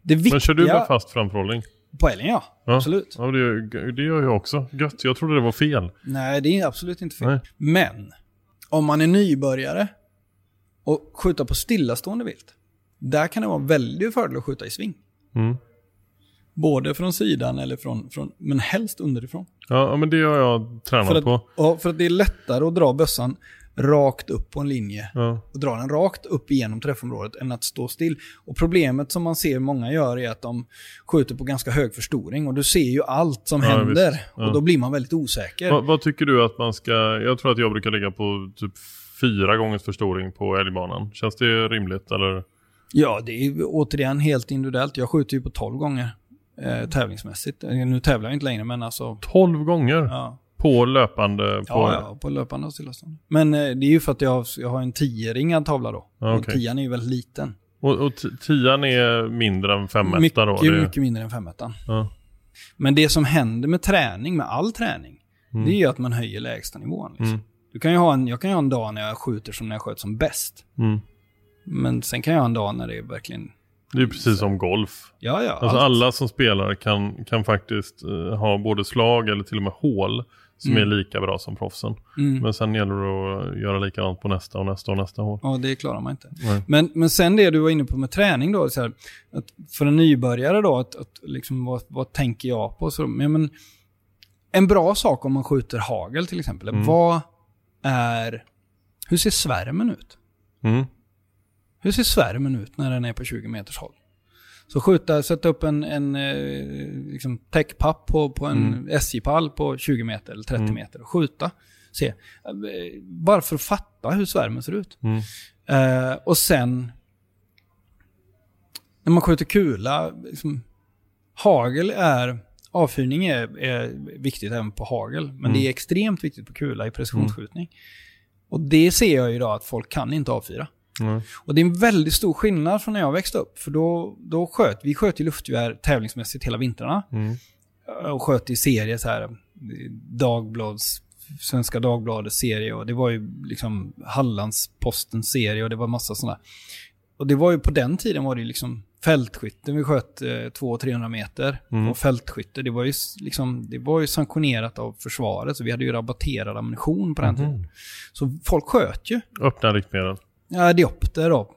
Det viktiga... Mm. Men kör du med fast framförhållning? På älgen ja, Ja. absolut. Ja, det, det gör jag också. Gött, jag trodde det var fel. Nej, det är absolut inte fel. Nej. Men, om man är nybörjare och skjuta på stillastående vilt, där kan det vara väldigt fördel att skjuta i sving. Mm. Både från sidan eller från, från men helst underifrån. Ja, men det har jag tränat För att, på. ja, för att det är lättare att dra bössan rakt upp på en linje Ja. och dra den rakt upp igenom träffområdet än att stå still. Och problemet som man ser många gör är att de skjuter på ganska hög förstoring och du ser ju allt som Ja, händer och då blir man väldigt osäker. Vad, vad tycker du att man ska... Jag tror att jag brukar ligga på typ fyra gångers förstoring på älgbanan. Känns det rimligt eller? Ja, det är återigen helt individuellt. Jag skjuter ju på 12 gånger eh, tävlingsmässigt. Nu tävlar jag inte längre, men alltså... 12 gånger Ja, på löpande? På... ja, ja på löpande och stillastående. Men eh, det är ju för att jag, har- jag har en 10-ringad tavla då. Ja, Och. 10 är ju väldigt liten. Och, och tian är mindre än 5 mycket, då? Det... mycket mindre än 5 Ja. Men det som händer med träning, med all träning, Mm. det är ju att man höjer lägstanivån. Liksom. Mm. Du kan ju ha en, jag kan ju ha en dag när jag skjuter som när jag sköt som bäst. Mm. Men sen kan jag ha en dag när det är verkligen... Det är precis som golf. Ja, ja. Alltså allt. alla som spelar kan, kan faktiskt eh, ha både slag eller till och med hål som Mm. är lika bra som proffsen. Mm. Men sen gäller det att göra likadant på nästa och nästa och nästa hål. Ja, det klarar man inte. Nej. Men, men sen det du var inne på med träning då, så här, att för en nybörjare då, att, att liksom, vad, vad tänker jag på? Så, ja, men, en bra sak om man skjuter hagel till exempel, Mm. vad är... Hur ser svärmen ut? Mm. Hur ser svärmen ut när den är på 20 meters håll? Så skjuta, sätta upp en, en eh, liksom täckpapp på, på en Mm. SJ-pall på 20 meter eller 30 Mm. meter och skjuta. Se. Bara för att fatta hur svärmen ser ut. Mm. Eh, och sen, när man skjuter kula, liksom, hagel är, avfyrning är, är viktigt även på hagel, men Mm. det är extremt viktigt på kula i precisionsskjutning. Och det ser jag ju idag att folk kan inte avfyra. Mm. Och det är en väldigt stor skillnad från när jag växte upp, för då, då sköt vi sköt ju luftgevär tävlingsmässigt hela vintrarna Mm. och sköt i serier så här, Dagblads, Svenska Dagbladets serie och det var ju liksom Hallandspostens serie och det var massa sådana. Och det var ju på den tiden var det ju liksom fältskytte, vi sköt eh, 200-300 meter Mm. och fältskytte, det var ju liksom, det var ju sanktionerat av försvaret så vi hade ju rabatterad ammunition på den Mhm. tiden. Så folk sköt ju. Öppna riktmedel. Ja, diopter då.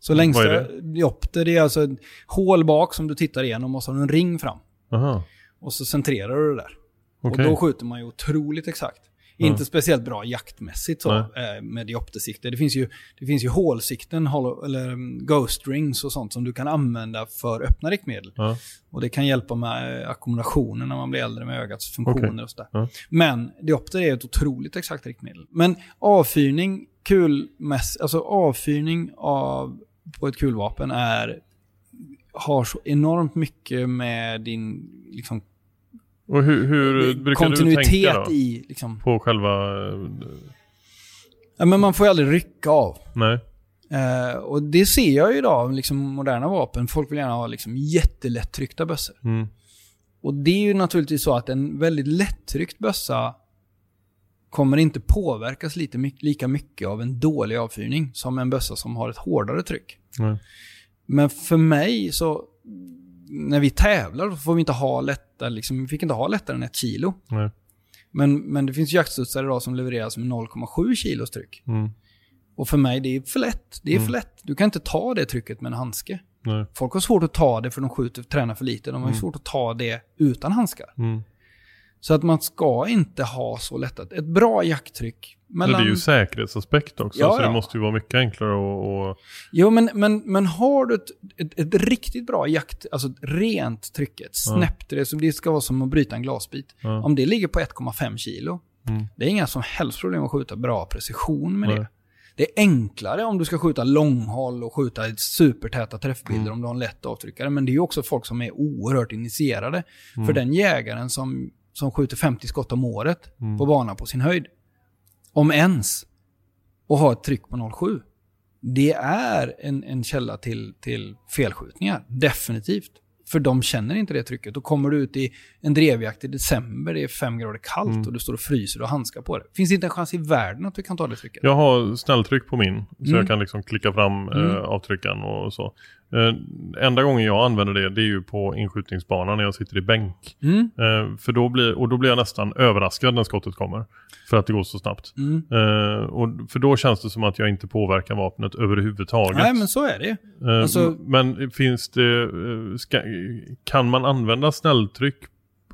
Så längsta Vad är diopter, det är alltså ett hål bak som du tittar igenom och så har du en ring fram. Aha. Och så centrerar du det där. Okej. Och då skjuter man ju otroligt exakt. Ja. Inte speciellt bra jaktmässigt så, Nej. eh, med dioptersikte. Det finns ju, det finns ju hålsikten, hollow- eller um, ghost rings och sånt som du kan använda för öppna riktmedel. Ja. Och det kan hjälpa med eh, ackumulationen när man blir äldre med ögats funktioner Okej. och sådär. Ja. Men diopter är ett otroligt exakt riktmedel. Men avfyrning, kulmäss, alltså avfyrning av, på ett kulvapen är, har så enormt mycket med din liksom, Och hur, hur tänka kontinuitet då? i. Liksom. På själva... eh, Ja, men man får ju aldrig rycka av. Nej. Eh, och det ser jag ju idag, liksom moderna vapen. Folk vill gärna ha liksom jättelättryckta bössor. Mm. Och det är ju naturligtvis så att en väldigt lättryckt bössa kommer inte påverkas lite, lika mycket av en dålig avfyrning som en bössa som har ett hårdare tryck. Nej. Men för mig så, när vi tävlar får vi inte ha lättare, liksom, vi fick inte ha lättare än ett kilo. Nej. Men, men det finns jaktstudsare idag som levereras med 0,7 kilos tryck. Mm. Och för mig, det är för lätt. Det är Mm. för lätt. Du kan inte ta det trycket med en handske. Nej. Folk har svårt att ta det för de skjuter, tränar för lite. De har Mm. svårt att ta det utan handskar. Så att man ska inte ha så lättat. Ett bra jakttryck Men mellan... det är ju säkerhetsaspekt också, Ja, så det måste ju vara mycket enklare att... att- Jo, men, men, men har du ett, ett, ett riktigt bra jakt, alltså rent tryck, ett Ja. snäppt, det, som det ska vara som att bryta en glasbit. Ja. Om det ligger på 1,5 kilo, Mm. det är inga som helst problem att skjuta bra precision med Nej. det. Det är enklare om du ska skjuta långhåll och skjuta supertäta träffbilder Mm. om du har en lätt avtryckare. Men det är ju också folk som är oerhört initierade. Mm. För den jägaren som, som skjuter 50 skott om året Mm. på bana på sin höjd, om ens, och har ett tryck på 0,7. Det är en, en källa till, till felskjutningar, definitivt. För de känner inte det trycket. Då kommer du ut i en drevjakt i december, det är fem grader kallt Mm. och du står och fryser och handskar på det. Finns det inte en chans i världen att du kan ta det trycket? Jag har snälltryck på min, så Mm. jag kan liksom klicka fram Mm. eh, avtryckaren och så. Eh, enda gången jag använder det, det är ju på inskjutningsbanan när jag sitter i bänk. Mm. Eh, för då blir, och då blir jag nästan överraskad när skottet kommer. För att det går så snabbt. Mm. Eh, och, för då känns det som att jag inte påverkar vapnet överhuvudtaget. Nej, men så är det. Eh, alltså- Men finns det, eh, ska, kan man använda snälltryck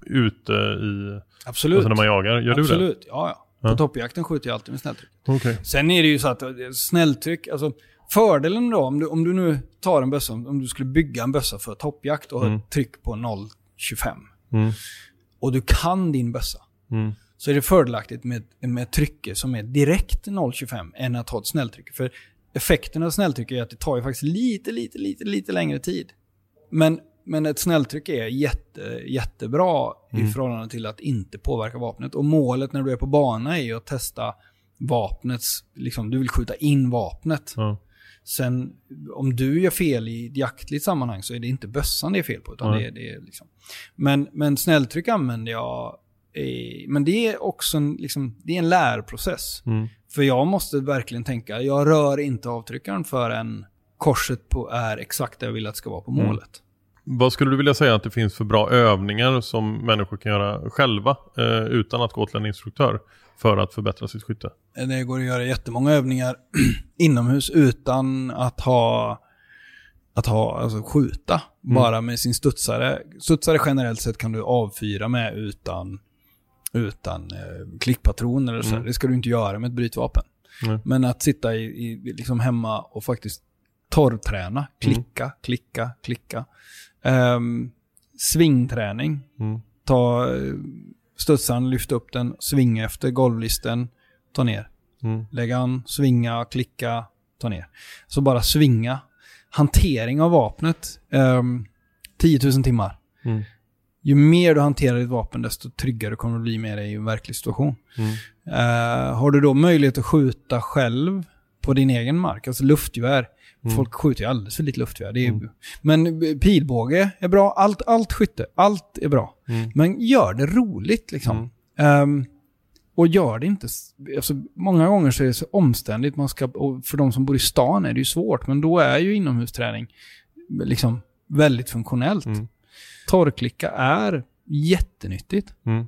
ute i, Absolut. alltså när man jagar? Gör Absolut, ja ja. På Ja. toppjakten skjuter jag alltid med snälltryck. du det? Okej. Sen är det ju så att eh, snälltryck, alltså fördelen då, om du, om du nu tar en bössa, om du skulle bygga en bössa för toppjakt och har Mm. ett tryck på 0,25 Mm. och du kan din bössa, Mm. så är det fördelaktigt med, med trycke som är direkt 0,25 än att ha ett snälltryck. För effekten av snälltryck är att det tar ju faktiskt lite, lite, lite, lite längre tid. Men, men ett snälltryck är jätte, jättebra Mm. i förhållande till att inte påverka vapnet. Och målet när du är på bana är ju att testa vapnets, liksom du vill skjuta in vapnet. Ja. Sen om du gör fel i ett jaktligt sammanhang så är det inte bössan det är fel på. Utan Nej. det, det är liksom. men, men snälltryck använder jag, i, men det är också en, liksom, det är en lärprocess. Mm. För jag måste verkligen tänka, jag rör inte avtryckaren förrän korset på är exakt där jag vill att det ska vara på Mm. målet. Vad skulle du vilja säga att det finns för bra övningar som människor kan göra själva eh, utan att gå till en instruktör för att förbättra sitt skytte? Det går att göra jättemånga övningar <clears throat> inomhus utan att ha, att ha, alltså skjuta. Mm. Bara med sin studsare. Studsare generellt sett kan du avfyra med utan, utan eh, klickpatron eller så. Mm. Det ska du inte göra med ett brytvapen. Nej. Men att sitta i, i, liksom hemma och faktiskt torrträna, klicka, klicka, klicka. Um, svingträning. Mm. Ta studsaren, lyfta upp den, svinga efter golvlisten, ta ner. Mm. Lägga an, svinga, klicka, ta ner. Så bara svinga. Hantering av vapnet. Um, 10 000 timmar. Mm. Ju mer du hanterar ditt vapen, desto tryggare kommer du bli med dig i en verklig situation. Mm. Eh, har du då möjlighet att skjuta själv på din egen mark, alltså luftgevär. Mm. Folk skjuter ju alldeles för lite är, Mm. Men pilbåge är bra, allt, allt skytte, allt är bra. Mm. Men gör det roligt liksom. Ehm, och gör det inte... Alltså, många gånger så är det så omständigt. Man ska, och för de som bor i stan är det ju svårt, men då är ju inomhusträning liksom väldigt funktionellt. Mm. Torrklicka är jättenyttigt. Mm.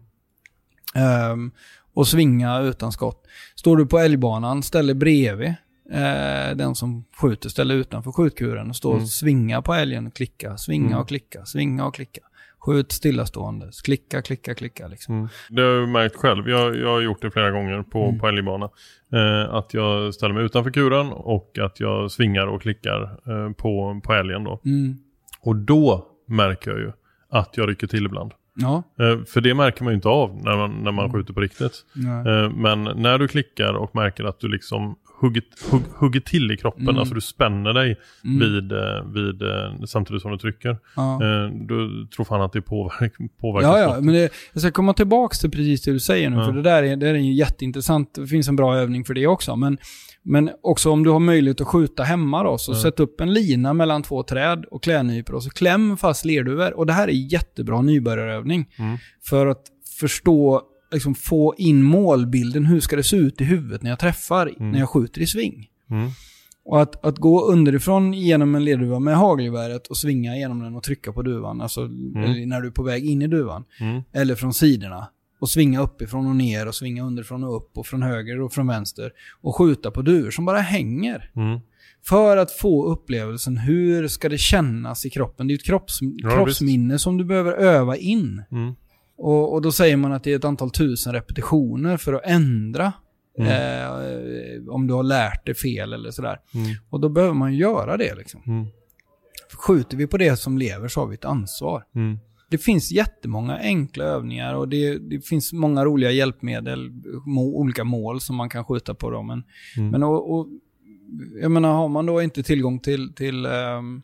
Ehm, och svinga utan skott. Står du på älgbanan, ställer bredvid eh, den som skjuter, ställer utanför skjutkuren och står Mm. och svinga på älgen och klicka, svinga Mm. och klicka, svinga och klicka. Skjut stillastående, klicka, klicka, klicka liksom. Mm. Det har jag märkt själv. Jag, jag har gjort det flera gånger på, Mm. på älgbana. Eh, att jag ställer mig utanför kuren och att jag svingar och klickar eh, på, på älgen då. Mm. Och då märker jag ju att jag rycker till ibland. Ja. Eh, för det märker man ju inte av när man, när man skjuter på riktigt. Eh, men när du klickar och märker att du liksom hugger, hugg, hugger till i kroppen, Mm. alltså du spänner dig Mm. vid, eh, vid, eh, samtidigt som du trycker. Ja. Eh, då tror fan att det påverk, <laughs> påverkar Ja, ja, men det, jag ska komma tillbaka till precis det du säger nu, Ja. för det där är, det är ju jätteintressant. Det finns en bra övning för det också. Men, men också om du har möjlighet att skjuta hemma då, så Ja. sätt upp en lina mellan två träd och klädnypor och så kläm fast lerduvor. Och det här är jättebra nybörjarövning. Mm. För att förstå, liksom få in målbilden. Hur ska det se ut i huvudet när jag träffar, Mm. när jag skjuter i sving? Mm. Och att, att gå underifrån genom en lerduva med hagelgeväret och svinga genom den och trycka på duvan, alltså eller när du är på väg in i duvan. Mm. Eller från sidorna. Och svinga uppifrån och ner och svinga underifrån och upp och från höger och från vänster. Och skjuta på duvor som bara hänger. Mm. För att få upplevelsen, hur ska det kännas i kroppen? Det är ju ett kropps, Ja, kroppsminne som du behöver öva in. Och, och då säger man att det är ett antal tusen repetitioner för att ändra. Mm. Eh, om du har lärt dig fel eller sådär. Mm. Och då behöver man göra det liksom. Mm. Skjuter vi på det som lever så har vi ett ansvar. Mm. Det finns jättemånga enkla övningar och det, det finns många roliga hjälpmedel, må, olika mål som man kan skjuta på. Då. Men, Mm. men och, och, jag menar, har man då inte tillgång till, till, ehm,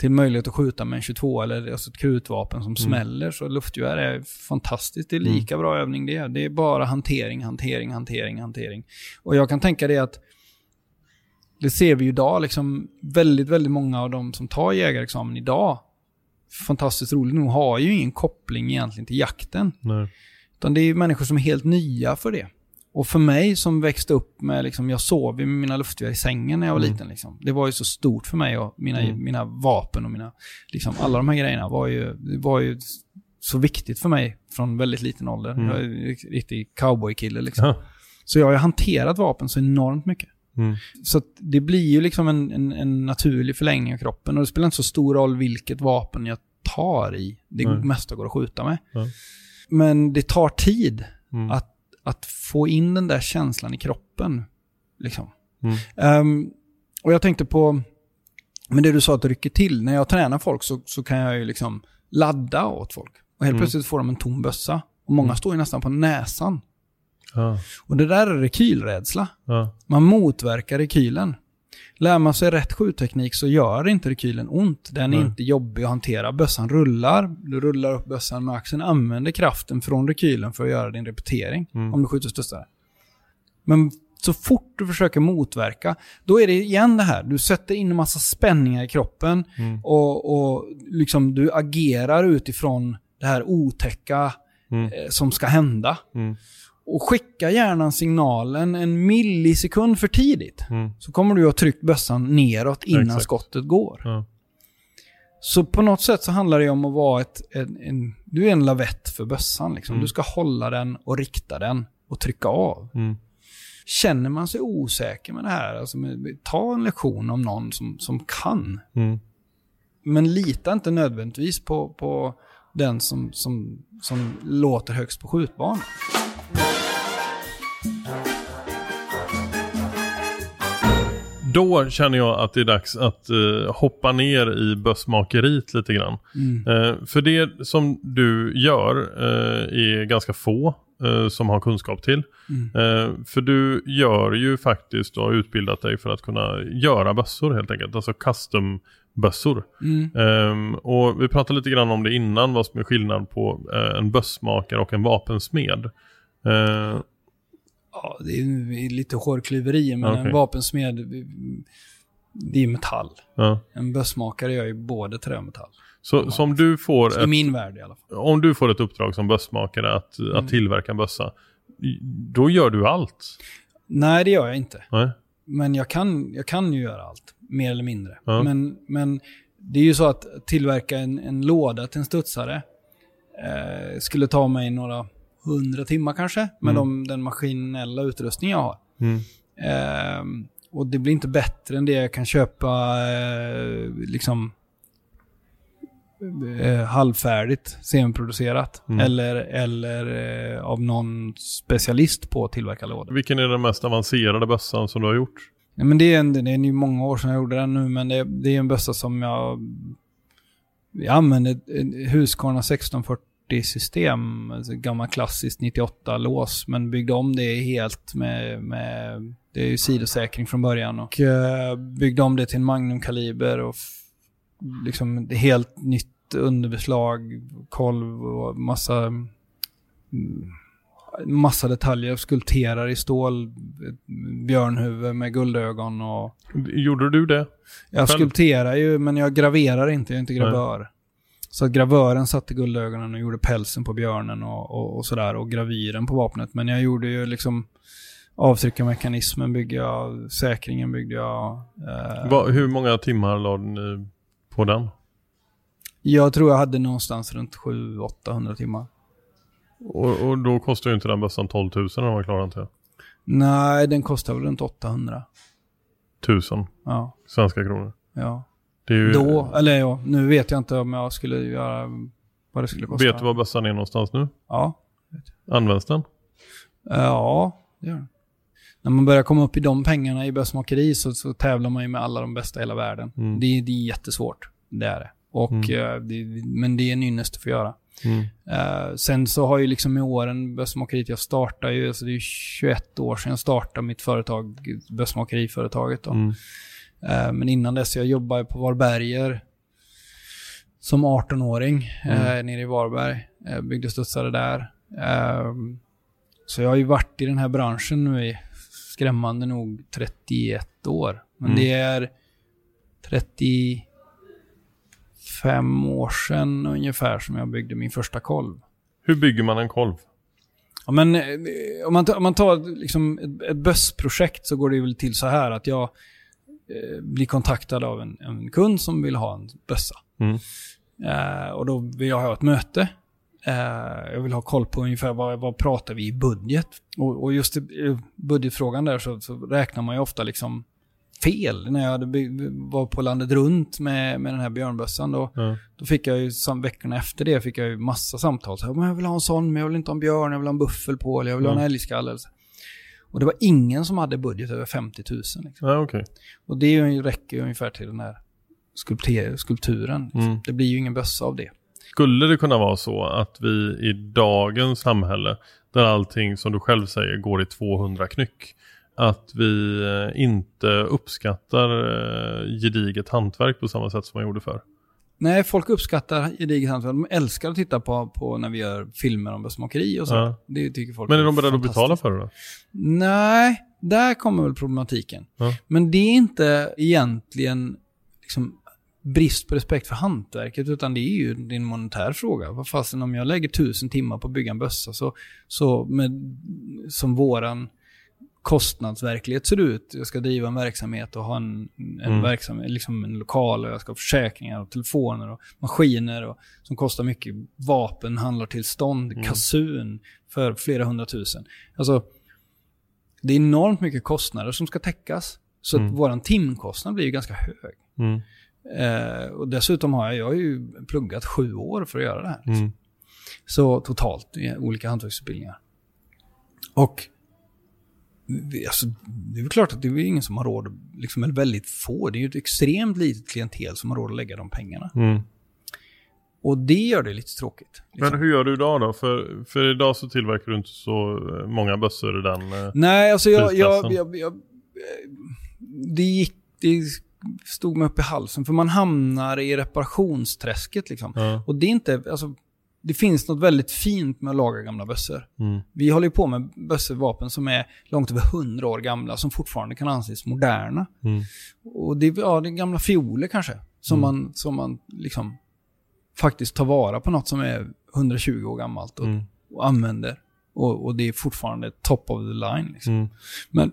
till möjlighet att skjuta med en 22 eller alltså ett krutvapen som smäller så luftgevär är fantastiskt. Det är lika bra övning det. Det är bara hantering, hantering, hantering, hantering. Och jag kan tänka det att det ser vi ju idag, liksom väldigt, väldigt många av de som tar jägarexamen idag fantastiskt roligt nog har ju ingen koppling egentligen till jakten. Nej. Utan det är ju människor som är helt nya för det. Och för mig som växte upp med, liksom, jag sov med mina luftgevär i sängen när jag var Mm. liten. Liksom. Det var ju så stort för mig och mina, Mm. mina vapen och mina, liksom, alla de här grejerna var ju, var ju så viktigt för mig från väldigt liten ålder. Mm. Jag är en riktig cowboykille liksom. Ja. Så jag har ju hanterat vapen så enormt mycket. Mm. Så det blir ju liksom en, en, en naturlig förlängning av kroppen och det spelar inte så stor roll vilket vapen jag tar i. Det mesta går att skjuta med. Ja. Men det tar tid Mm. att, att få in den där känslan i kroppen. Liksom. Mm. Ehm, och jag tänkte på, men det du sa att det rycker till. När jag tränar folk så, så kan jag ju liksom ladda åt folk. Och helt Mm. plötsligt får de en tom bössa. Och många Mm. står ju nästan på näsan. Ja. Och det där är rekylrädsla. Ja. Man motverkar rekylen. Lär man sig rätt skjutteknik så gör inte rekylen ont. Den är Nej. inte jobbig att hantera. Bössan rullar. Du rullar upp bössan med axeln. Använder kraften från rekylen för att göra din repetering. Mm. Om du skjuter studsare. Men så fort du försöker motverka, då är det igen det här. Du sätter in en massa spänningar i kroppen Mm. och, och liksom du agerar utifrån det här otäcka Mm. eh, som ska hända. Och skicka gärna signalen en millisekund för tidigt. Mm. Så kommer du att ha tryckt bössan neråt innan Exakt. skottet går. Ja. Så på något sätt så handlar det om att vara ett, en, en, du är en lavett för bössan. Liksom. Mm. Du ska hålla den och rikta den och trycka av. Mm. Känner man sig osäker med det här, alltså med, ta en lektion om någon som, som kan. Mm. Men lita inte nödvändigtvis på, på den som, som, som låter högst på skjutbanan. Då känner jag att det är dags att eh, hoppa ner i bössmakeriet lite grann. Mm. Eh, för det som du gör eh, är ganska få eh, som har kunskap till. Mm. Eh, för du gör ju faktiskt och har utbildat dig för att kunna göra bössor helt enkelt. Alltså custom bössor. Mm. Ehm, och vi pratade lite grann om det innan, vad som är skillnad på eh, en bössmakare och en vapensmed. Eh, Ja, det är lite hårklyverier, men Okej. en vapensmed, det är metall. ja. En bössmakare gör ju både trä och metall. Så som du får I ett, min värld i alla fall. om du får ett uppdrag som bössmakare att, Mm. att tillverka en bössa, i- då gör du allt? Nej, det gör jag inte. Nej? Men jag kan, jag kan ju göra allt, mer eller mindre. Ja. Men, men det är ju så att tillverka en, en låda till en studsare eh, skulle ta mig några hundra timmar kanske, med Mm. de, den maskinella utrustning jag har. Mm. Ehm, och det blir inte bättre än det jag kan köpa eh, liksom eh, halvfärdigt, semiproducerat. Mm. Eller, eller eh, av någon specialist på att tillverka lådor. Vilken är den mest avancerade bössan som du har gjort? Ja, men det är, en, det är ju många år sedan jag gjorde den nu, men det, det är en bössa som jag... Jag använder ett, ett Husqvarna 1640-system, alltså gammal klassiskt 98-lås, men byggde om det helt med, med det är ju sidosäkring från början och eh, byggde om det till en Magnum-kaliber och liksom helt nytt underbeslag, kolv och massa mm, massa detaljer. Skulpterar i stål, björnhuvud med guldögon och... Gjorde du det? Jag skulpterar ju, men jag graverar inte. Jag är inte gravör. Så att gravören satte guldögonen och gjorde pälsen på björnen och, och, och sådär. Och gravyren på vapnet. Men jag gjorde ju liksom avtryckarmekanismen byggde jag, säkringen byggde jag. Eh, Va, hur många timmar lade ni på den? jag tror jag hade någonstans runt 700-800 timmar. Och, och då kostar ju inte den bössan 12 000 om man klarar inte. Nej, den kostar väl runt 800. 1000 Ja, svenska kronor. ja. Ju, Då, eller ja, nu vet jag inte om jag skulle göra vad det skulle kosta. Vet du var bössan är någonstans nu? Ja. Används den? Ja, det gör det. När man börjar komma upp i de pengarna i bössmakeri så, så tävlar man ju med alla de bästa i hela världen. Mm. Det, är- det är jättesvårt. Det är det. Och, Mm. eh, det men det är en ynnest att få göra. Mm. Eh, sen så har ju liksom med åren bössmakeriet, jag startade ju, alltså det är 21 år sedan jag startade mitt företag, bössmakeriföretaget då. Mm. Eh, Men innan dess, jag jobbade på Varberger som 18-åring Mm. eh, nere i Varberg. Eh, byggde studsare där. Eh, så jag har ju varit i den här branschen nu i skrämmande nog 31 år. Men Mm. det är fem år sedan ungefär som jag byggde min första kolv. Hur bygger man en kolv? Ja, men, om, man, tar- om man tar liksom ett, ett bössprojekt så går det väl till så här att jag eh, blir kontaktad av en, en kund som vill ha en bössa. Mm. Eh, och då vill jag ha ett möte. Eh, jag vill ha koll på ungefär vad, vad pratar vi i budget. Och, och just i budgetfrågan där så, så räknar man ju ofta liksom fel. När jag hade var på landet runt med, med den här björnbössan då, Ja. då fick jag ju, sam, veckorna efter det fick jag ju massa samtal. Så här, men jag vill ha en sån, men jag vill inte ha en björn, jag vill ha en buffel på, eller jag vill ha en Mm. älgskalle. Och det var ingen som hade budget över 50 000. Liksom. Ja, okej. Och det räcker ju ungefär till den här skulpturen. Liksom. Mm. Det blir ju ingen bössa av det. Skulle det kunna vara så att vi i dagens samhälle, där allting som du själv säger går i 200 knyck, att vi eh, inte uppskattar eh, gediget hantverk på samma sätt som man gjorde förr? Nej, folk uppskattar gediget hantverk. De älskar att titta på, på när vi gör filmer om bössmakeri och så. Ja. Det tycker folk Men är de beredda att betala för det då? Nej, där kommer väl problematiken. Ja. Men det är inte egentligen liksom brist på respekt för hantverket, utan det är ju en monetär fråga. Vad fasen om jag lägger tusen timmar på att bygga en bössa, så, så med, som våran kostnadsverklighet ser ut. Jag ska driva en verksamhet och ha en, en Mm. verksamhet, liksom en lokal och jag ska ha försäkringar och telefoner och maskiner och, som kostar mycket. Vapen, handlartillstånd, Mm. kasun för flera hundratusen. Alltså, det är enormt mycket kostnader som ska täckas. Så Mm. att våran timkostnad blir ju ganska hög. Mm. Eh, och dessutom har jag, jag har ju pluggat sju år för att göra det här. Mm. Så totalt i olika hantverksutbildningar. Och alltså, det är väl klart att det är ingen som har råd, liksom, eller väldigt få. Det är ju ett extremt litet klientel som har råd att lägga de pengarna. Mm. Och det gör det lite tråkigt. liksom. Men hur gör du idag då? För, för idag så tillverkar du inte så eh, många bössor i den. eh, Nej, alltså jag, jag, jag, jag, Det gick, det stod mig upp i halsen. För man hamnar i reparationsträsket liksom. Ja. Och det är inte, alltså, det finns något väldigt fint med att laga gamla bössor. Mm. Vi håller på med bössor, vapen som är långt över 100 år gamla, som fortfarande kan anses moderna. Mm. Och det, ja, det är gamla fioler kanske, som, Mm. man, som man liksom faktiskt tar vara på något som är 120 år gammalt och, Mm. och använder. Och, och det är fortfarande top of the line. Liksom. Mm. Men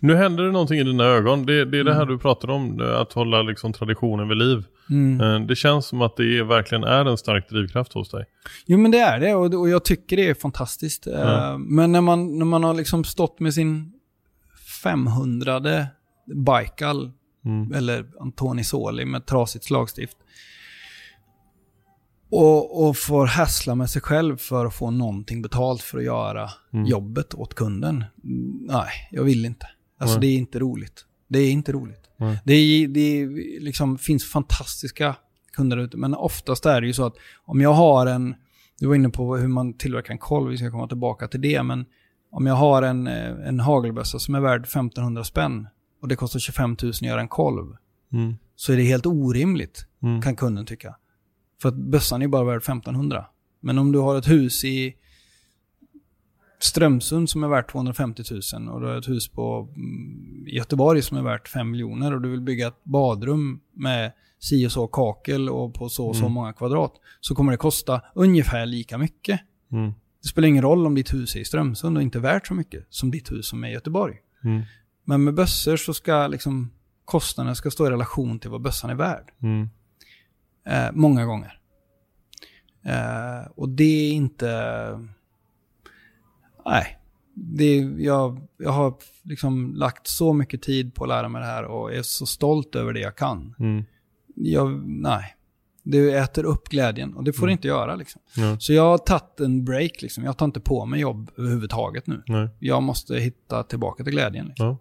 Nu händer det någonting i dina ögon. Det, det är det här Mm. du pratar om, att hålla liksom traditionen vid liv. Mm. Eh, Det känns som att det verkligen är en stark drivkraft hos dig. Jo men det är det och, och jag tycker det är fantastiskt. Eh, Men när man, när man har liksom stått med sin 500 Baikal Mm. eller Antoni Soli med trasigt slagstift. Och, och får hassla med sig själv för att få någonting betalt för att göra Mm. jobbet åt kunden. Mm, Nej, jag vill inte. Alltså det är inte roligt. Det är inte roligt. Nej. Det, det liksom, finns fantastiska kunder ute, men oftast är det ju så att om jag har en, du var inne på hur man tillverkar en kolv, vi ska komma tillbaka till det, men om jag har en, eh, en hagelbössa som är värd 1500 spänn och det kostar 25 000 att göra en kolv, Mm. så är det helt orimligt, Mm. kan kunden tycka. För att bössan är bara värd 1500. Men om du har ett hus i Strömsund som är värt 250 000 och du har ett hus på mm, Göteborg som är värt 5 miljoner och du vill bygga ett badrum med si och så kakel och på så och så Mm. många kvadrat så kommer det kosta ungefär lika mycket. Mm. Det spelar ingen roll om ditt hus är i Strömsund och inte värt så mycket som ditt hus som är i Göteborg. Mm. Men med bössor så ska liksom kostnaden ska stå i relation till vad bössan är värd. Mm. Eh, många gånger. Eh, och det är inte... Nej. Det, jag, jag har liksom lagt så mycket tid på att lära mig det här och är så stolt över det jag kan. Mm. Jag, nej. Det äter upp glädjen och det får det inte göra. Liksom. Ja. Så jag har tagit en break. Liksom. Jag tar inte på mig jobb överhuvudtaget nu. Nej. Jag måste hitta tillbaka till glädjen. Liksom. Ja.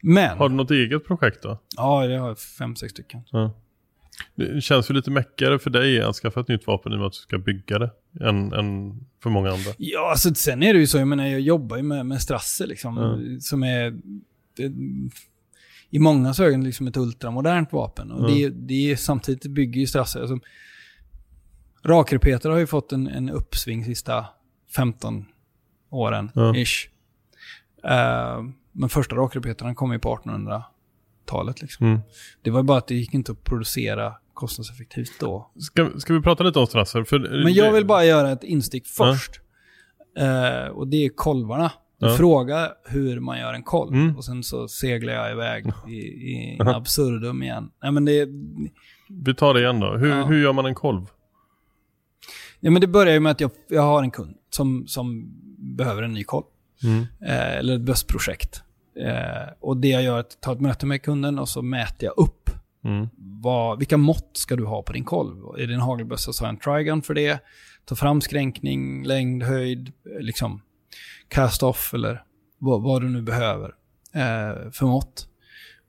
Men, Har du något eget projekt då? ja, jag har fem, sex stycken. Ja. Det känns ju lite mäckigare för dig att skaffa ett nytt vapen i och med att du ska bygga det än, än för många andra. Ja, alltså sen är det ju så, jag menar jag jobbar ju med, med Strasse liksom, Ja. som är det, i många ögon liksom ett ultramodernt vapen. Och Ja. det, det är samtidigt bygger ju Strasse, alltså, rakrepeter har ju fått en, en uppsving sista 15 åren, Ja. ish. Eh, men första rakrepeterna kom ju på 1800-talet liksom. Mm. Det var bara att det gick inte att producera kostnadseffektivt då. Ska, ska vi prata lite om strasser? För, Men jag vill bara göra ett instick först. Eh, och det är kolvarna. Ja. frågar hur man gör en kolv Mm. och sen så seglar jag iväg i, i absurdum igen. Nej, men det, Vi tar det igen då. Hur, Ja. hur gör man en kolv? ja, men det börjar ju med att jag, jag har en kund som, som behöver en ny kolv. Mm. Eh, eller ett bössprojekt. Eh, och det jag gör är att ta ett möte med kunden och så mäter jag upp Mm. vad, vilka mått ska du ha på din kolv? Är det en hagelbössa så har jag en trigun för det. Ta fram skränkning, längd, höjd, eh, liksom cast-off eller vad, vad du nu behöver eh, för mått.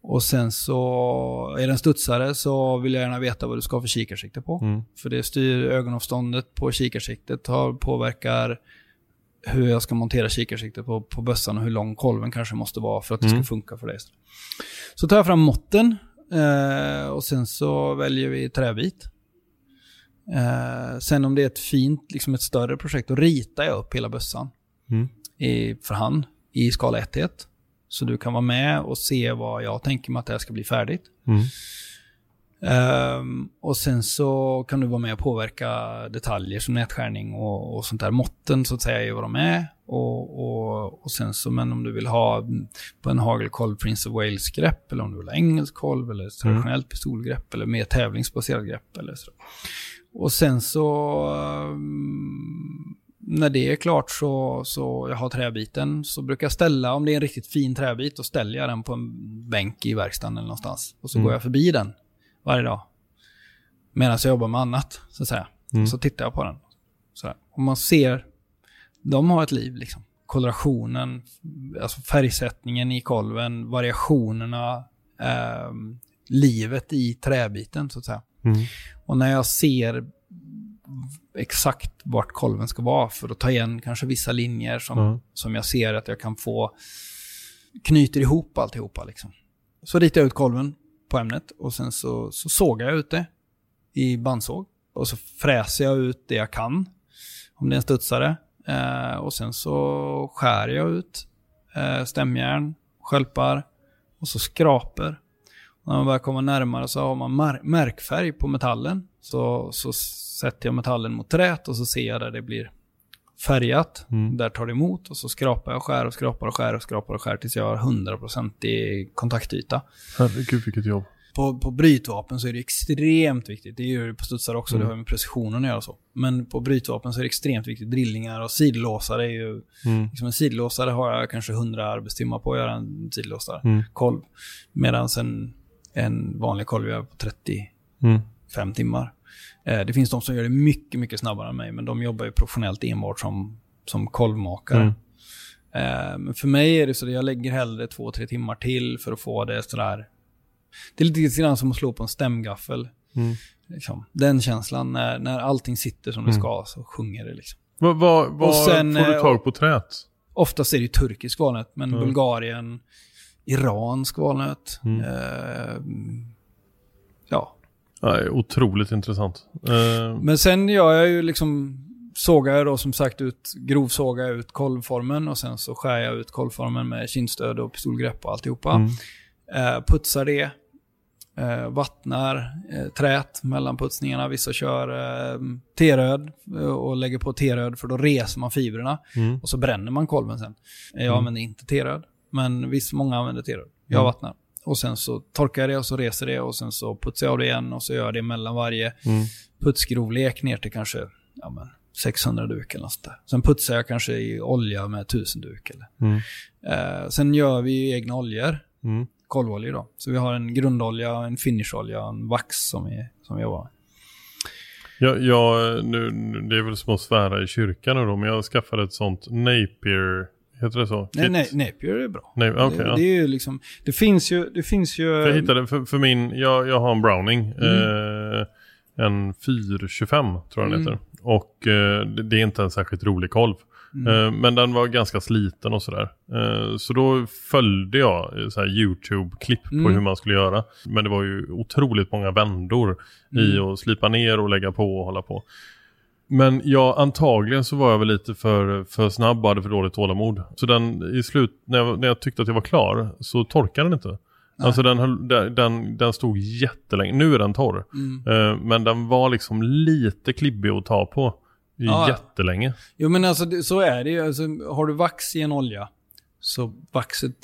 Och sen så är det en studsare så vill jag gärna veta vad du ska ha för kikarsikte på. Mm. För det styr ögonavståndet på kikarsiktet, har, påverkar hur jag ska montera kikarsiktet på, på bössan och hur lång kolven kanske måste vara för att det Mm. ska funka för dig. Så tar jag fram måtten eh, och sen så väljer vi träbit. Eh, sen om det är ett fint, liksom ett större projekt, då ritar jag upp hela bössan Mm. i, för hand i skala 1 till 1. Så du kan vara med och se vad jag tänker mig att det här ska bli färdigt. Mm. Ehm, och sen så kan du vara med och påverka detaljer som nätskärning och, och sånt där. Måtten så att säga är vad de är. Och, och, och sen så, men om du vill ha mm, på en hagelkolv Prince of Wales grepp eller om du vill ha engelsk kolv eller traditionellt pistolgrepp eller mer tävlingsbaserat grepp eller så. Och sen så ehm, när det är klart så, så jag har träbiten så brukar jag ställa, om det är en riktigt fin träbit, då ställer jag den på en bänk i verkstaden eller någonstans. Och så Mm. går jag förbi den varje dag. Medan jag jobbar med annat, så att säga. Mm. Så tittar jag på den. Så. Och man ser, de har ett liv liksom. Kolorationen, alltså färgsättningen i kolven, variationerna, ehm, livet i träbiten så att säga. Mm. Och när jag ser exakt vart kolven ska vara för att ta igen kanske vissa linjer som, Ja. som jag ser att jag kan få knyter ihop alltihopa liksom. Så ritar jag ut kolven på ämnet och sen så, så sågar jag ut det i bandsåg. Och så fräser jag ut det jag kan, om det är en studsare. Eh, och sen så skär jag ut eh, stämjärn, skölpar och så skraper. Och när man börjar komma närmare så har man märkfärg på metallen. Så, så sätter jag metallen mot träet och så ser jag där det blir färgat. Mm. Där tar det emot och så skrapar jag, skär och skrapar och skär och skrapar och skär tills jag har 100% i kontaktyta. Herregud vilket jobb. På, på brytvapen så är det extremt viktigt. Det gör det på studsare också, Mm. det har med precisionen att göra och så. Men på brytvapen så är det extremt viktigt. Drillningar och sidlåsare är ju... Mm. Liksom en sidlåsare har jag kanske 100 arbetstimmar på att göra en sidlåsare. Mm. Kolv. Medan en, en vanlig kolv gör jag på 35 Mm. timmar. Eh, det finns de som gör det mycket, mycket snabbare än mig, men de jobbar ju professionellt enbart som, som kolvmakare. Mm. Eh, men för mig är det så att jag lägger hellre två, tre timmar till för att få det sådär. Det är lite grann som att slå på en stämgaffel. Mm. Liksom. Den känslan, när, när allting sitter som det Mm. ska, så sjunger det liksom. Vad Och sen, får du eh, tag på trät? Oftast är det turkisk valnöt, men Mm. Bulgarien, iransk valnöt. Mm. Eh, Nej, otroligt intressant. Eh, Men sen gör jag ju liksom, sågar jag då som sagt ut, grovsågar ut kolvformen och sen så skär jag ut kolvformen med kindstöd och pistolgrepp och alltihopa. mm. Eh, putsar det, eh, vattnar trät mellan putsningarna. Vissa kör T-röd och lägger på T-röd för då reser man fibrerna Mm. och så bränner man kolven sen. Jag Mm. använder inte T-röd, men visst, många använder T-röd. Jag Mm. vattnar. Och sen så torkar jag det och så reser det och sen så putsar jag av det igen och så gör jag det mellan varje Mm. putsgrovlek ner till kanske ja, men 600 duk eller något där. Sen putsar jag kanske i olja med 1000 duk. Eller. Mm. Eh, sen gör vi egna oljor, Mm. kolvoljor då. Så vi har en grundolja, en finisholja och en vax som vi, som vi jobbar med. Jag, nu, nu- det är väl som att svära i kyrkan nu då, men jag skaffade ett sånt Napier, heter det så? Nej, Kit? nej, Napier är bra. Nej, okej, det, ja. det är ju liksom, det finns ju, det finns ju... Jag hittade för, för min, jag, jag har en Browning. Mm. Eh, en 425 tror jag den Mm. heter. Och eh, det, det är inte en särskilt rolig kolv. Mm. Eh, men den var ganska sliten och sådär. Eh, så då följde jag YouTube-klipp på Mm. hur man skulle göra. Men det var ju otroligt många vändor i Mm. att slipa ner och lägga på och hålla på. Men ja, antagligen så var jag väl lite för, för snabb och hade för dåligt tålamod. Så den i slut, när jag, när jag tyckte att jag var klar, så torkade den inte. Alltså den, höll, den, den, stod jättelänge. Nu är den torr. Mm. Eh, men den var liksom lite klibbig att ta på Ja. jättelänge. Jo men alltså så är det ju. Alltså, har du vax i en olja, så vaxet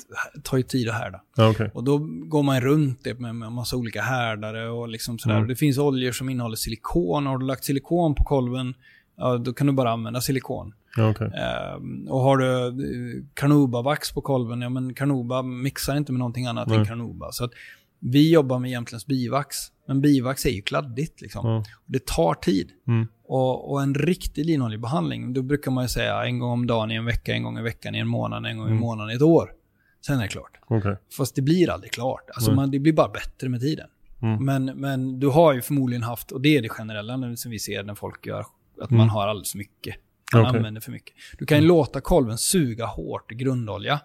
tar ju tid att härda. Ja, okej. Och då går man runt det med, med massa olika härdare och liksom sådär. Mm. Det finns oljor som innehåller silikon. Har du lagt silikon på kolven, ja, då kan du bara använda silikon. Ja, okej. Ehm, och har du eh, carnauba-vax på kolven, ja men carnauba mixar inte med någonting annat Nej. än carnauba. Så att vi jobbar med Jämtlands bivax. Men bivax är ju kladdigt liksom. Och det tar tid. Mm. Och, och en riktig linoljebehandling, då brukar man ju säga en gång om dagen i en vecka, en gång i veckan i en månad, en gång i Mm. månaden i ett år. Sen är det klart. Okej. Fast det blir aldrig klart. Alltså man, det blir bara bättre med tiden. Mm. Men, men du har ju förmodligen haft, och det är det generella nu som vi ser när folk gör, att Mm. man har alldeles för mycket. Man Okej. använder för mycket. Du kan ju låta kolven suga hårt i grundolja.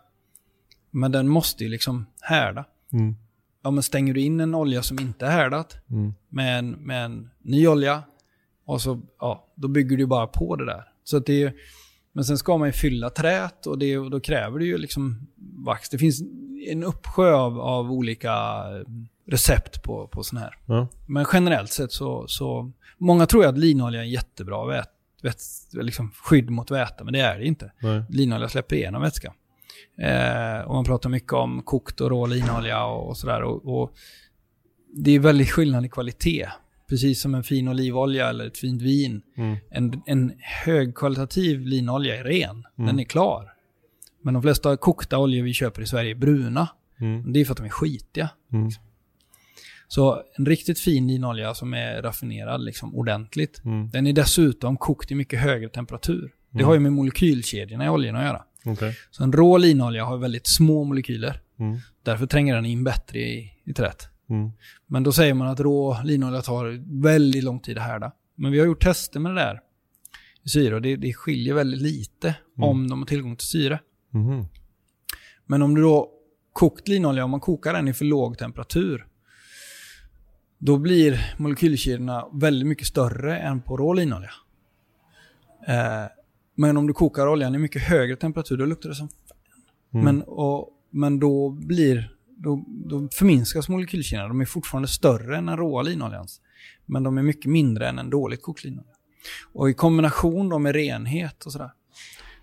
Men den måste ju liksom härda. Mm. Ja, men stänger du in en olja som inte är härdat Mm. med en, med en ny olja och så, ja, då bygger du bara på det där. Så att det är, men sen ska man ju fylla trät och, det, och då kräver det ju liksom vax. Det finns en uppsjö av, av olika recept på, på sån här. Ja. Men generellt sett så, så många tror ju att linolja är en jättebra vät, vät, liksom skydd mot väta, men det är det inte. Nej. Linolja släpper igenom vätska. Eh, och man pratar mycket om kokt och rå linolja och, och sådär. Och, och det är väldigt skillnad i kvalitet. Precis som en fin olivolja eller ett fint vin. Mm. En, en högkvalitativ linolja är ren. Mm. Den är klar. Men de flesta kokta oljor vi köper i Sverige är bruna. Mm. Det är för att de är skitiga. Mm. Så en riktigt fin linolja som är raffinerad liksom ordentligt. Mm. Den är dessutom kokt i mycket högre temperatur. Det Mm. har ju med molekylkedjorna i oljorna att göra. Okej. Så en rå linolja har väldigt små molekyler. Mm. Därför tränger den in bättre i, i trätt. Mm. Men då säger man att rå linolja tar väldigt lång tid att härda. Men vi har gjort tester med det där i syre och det, det skiljer väldigt lite Mm. om de har tillgång till syre. Mhm. Men om du då kokt linolja, om man kokar den i för låg temperatur, då blir molekylkedjorna väldigt mycket större än på rå linolja. Eh, men om du kokar oljan i mycket högre temperatur, då luktar det som Mm. men, och, men då blir då, då förminskas molekylkedjorna. De är fortfarande större än den råa linoljans. Men de är mycket mindre än en dåligt kokt linolja. Och i kombination då med renhet och sådär.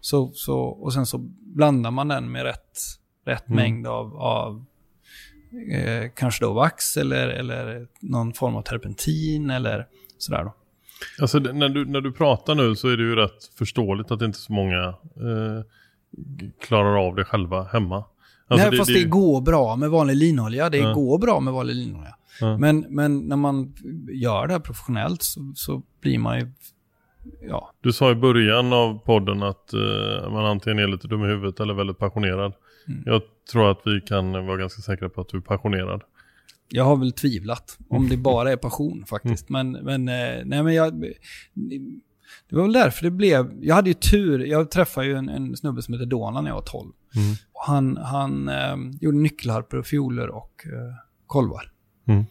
Så, så, och sen så blandar man den med rätt, rätt Mm. mängd av, av eh, kanske då vax eller, eller någon form av terpentin eller sådär då. Alltså det- när du, när du pratar nu så är det ju rätt förståeligt att inte så många eh, klarar av det själva hemma. Alltså Nej, fast det, det, går bra med vanlig linolja. Det Ja. går bra med vanlig linolja. Ja. Men, men när man gör det här professionellt så, så blir man ju... Ja, Du sa i början av podden att eh, man antingen är lite dum i huvudet eller väldigt passionerad. Mm. Jag tror att vi kan vara ganska säkra på att du är passionerad. Jag har väl tvivlat om det bara är passion faktiskt. Men, men, eh, nej men jag... Det var väl därför det blev... Jag hade ju tur. Jag träffade ju en, en snubbe som heter Dona när jag var 12. Mm. Han han eh, gjorde nyckelharpor och fioler och eh, kolvar. Mm.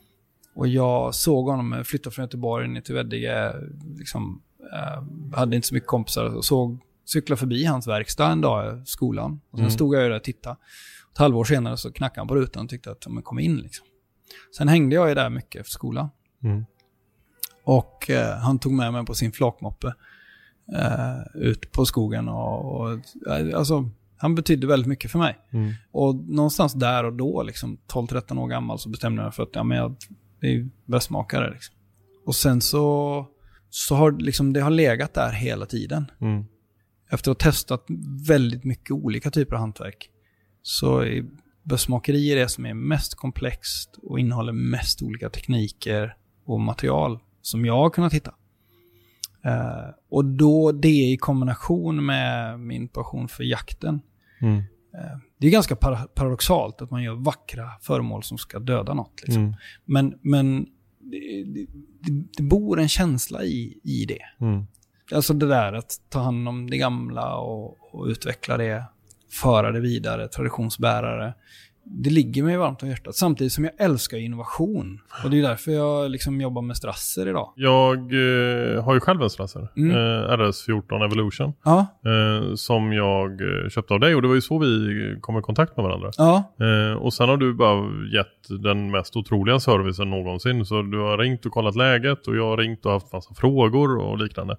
Och jag såg honom eh, flytta från Göteborg ner till Veddige. Liksom, eh, hade inte så mycket kompisar och såg cykla förbi hans verkstad en dag i skolan. Och sen Mm. stod jag där och tittade. Ett halvår senare så knackade han på rutan och tyckte att de kom in liksom. Sen hängde jag ju där mycket efter skolan. Mm. Och eh, han tog med mig på sin flakmoppe eh, ut på skogen. Och, och, eh, alltså, han betydde väldigt mycket för mig. Mm. Och någonstans där och då, liksom 12-13 år gammal, så bestämde jag mig för att ja, men jag det är bästmakare. Liksom. Och sen så, så har liksom, det har legat där hela tiden. Mm. Efter att ha testat väldigt mycket olika typer av hantverk så är bössmakeri det som är mest komplext och innehåller mest olika tekniker och material som jag har kunnat hitta. Eh, och då det i kombination med min passion för jakten. Mm. Eh, det är ganska para- paradoxalt att man gör vackra föremål som ska döda något. Liksom. Mm. Men, men det, det, det, det bor en känsla i, i det. Mm. Alltså det där att ta hand om det gamla och, och utveckla det, föra det vidare, traditionsbärare. det ligger mig varmt om hjärtat. Samtidigt som jag älskar innovation. Och det är därför jag liksom jobbar med strasser idag. Jag eh, har ju själv en strasser. Mm. Eh, RS14 Evolution. Ja, Eh, som jag eh, köpte av dig och det var ju så vi kom i kontakt med varandra. ja, Eh, och sen har du bara gett den mest otroliga servicen någonsin. Så du har ringt och kollat läget och jag har ringt och haft massa frågor och liknande.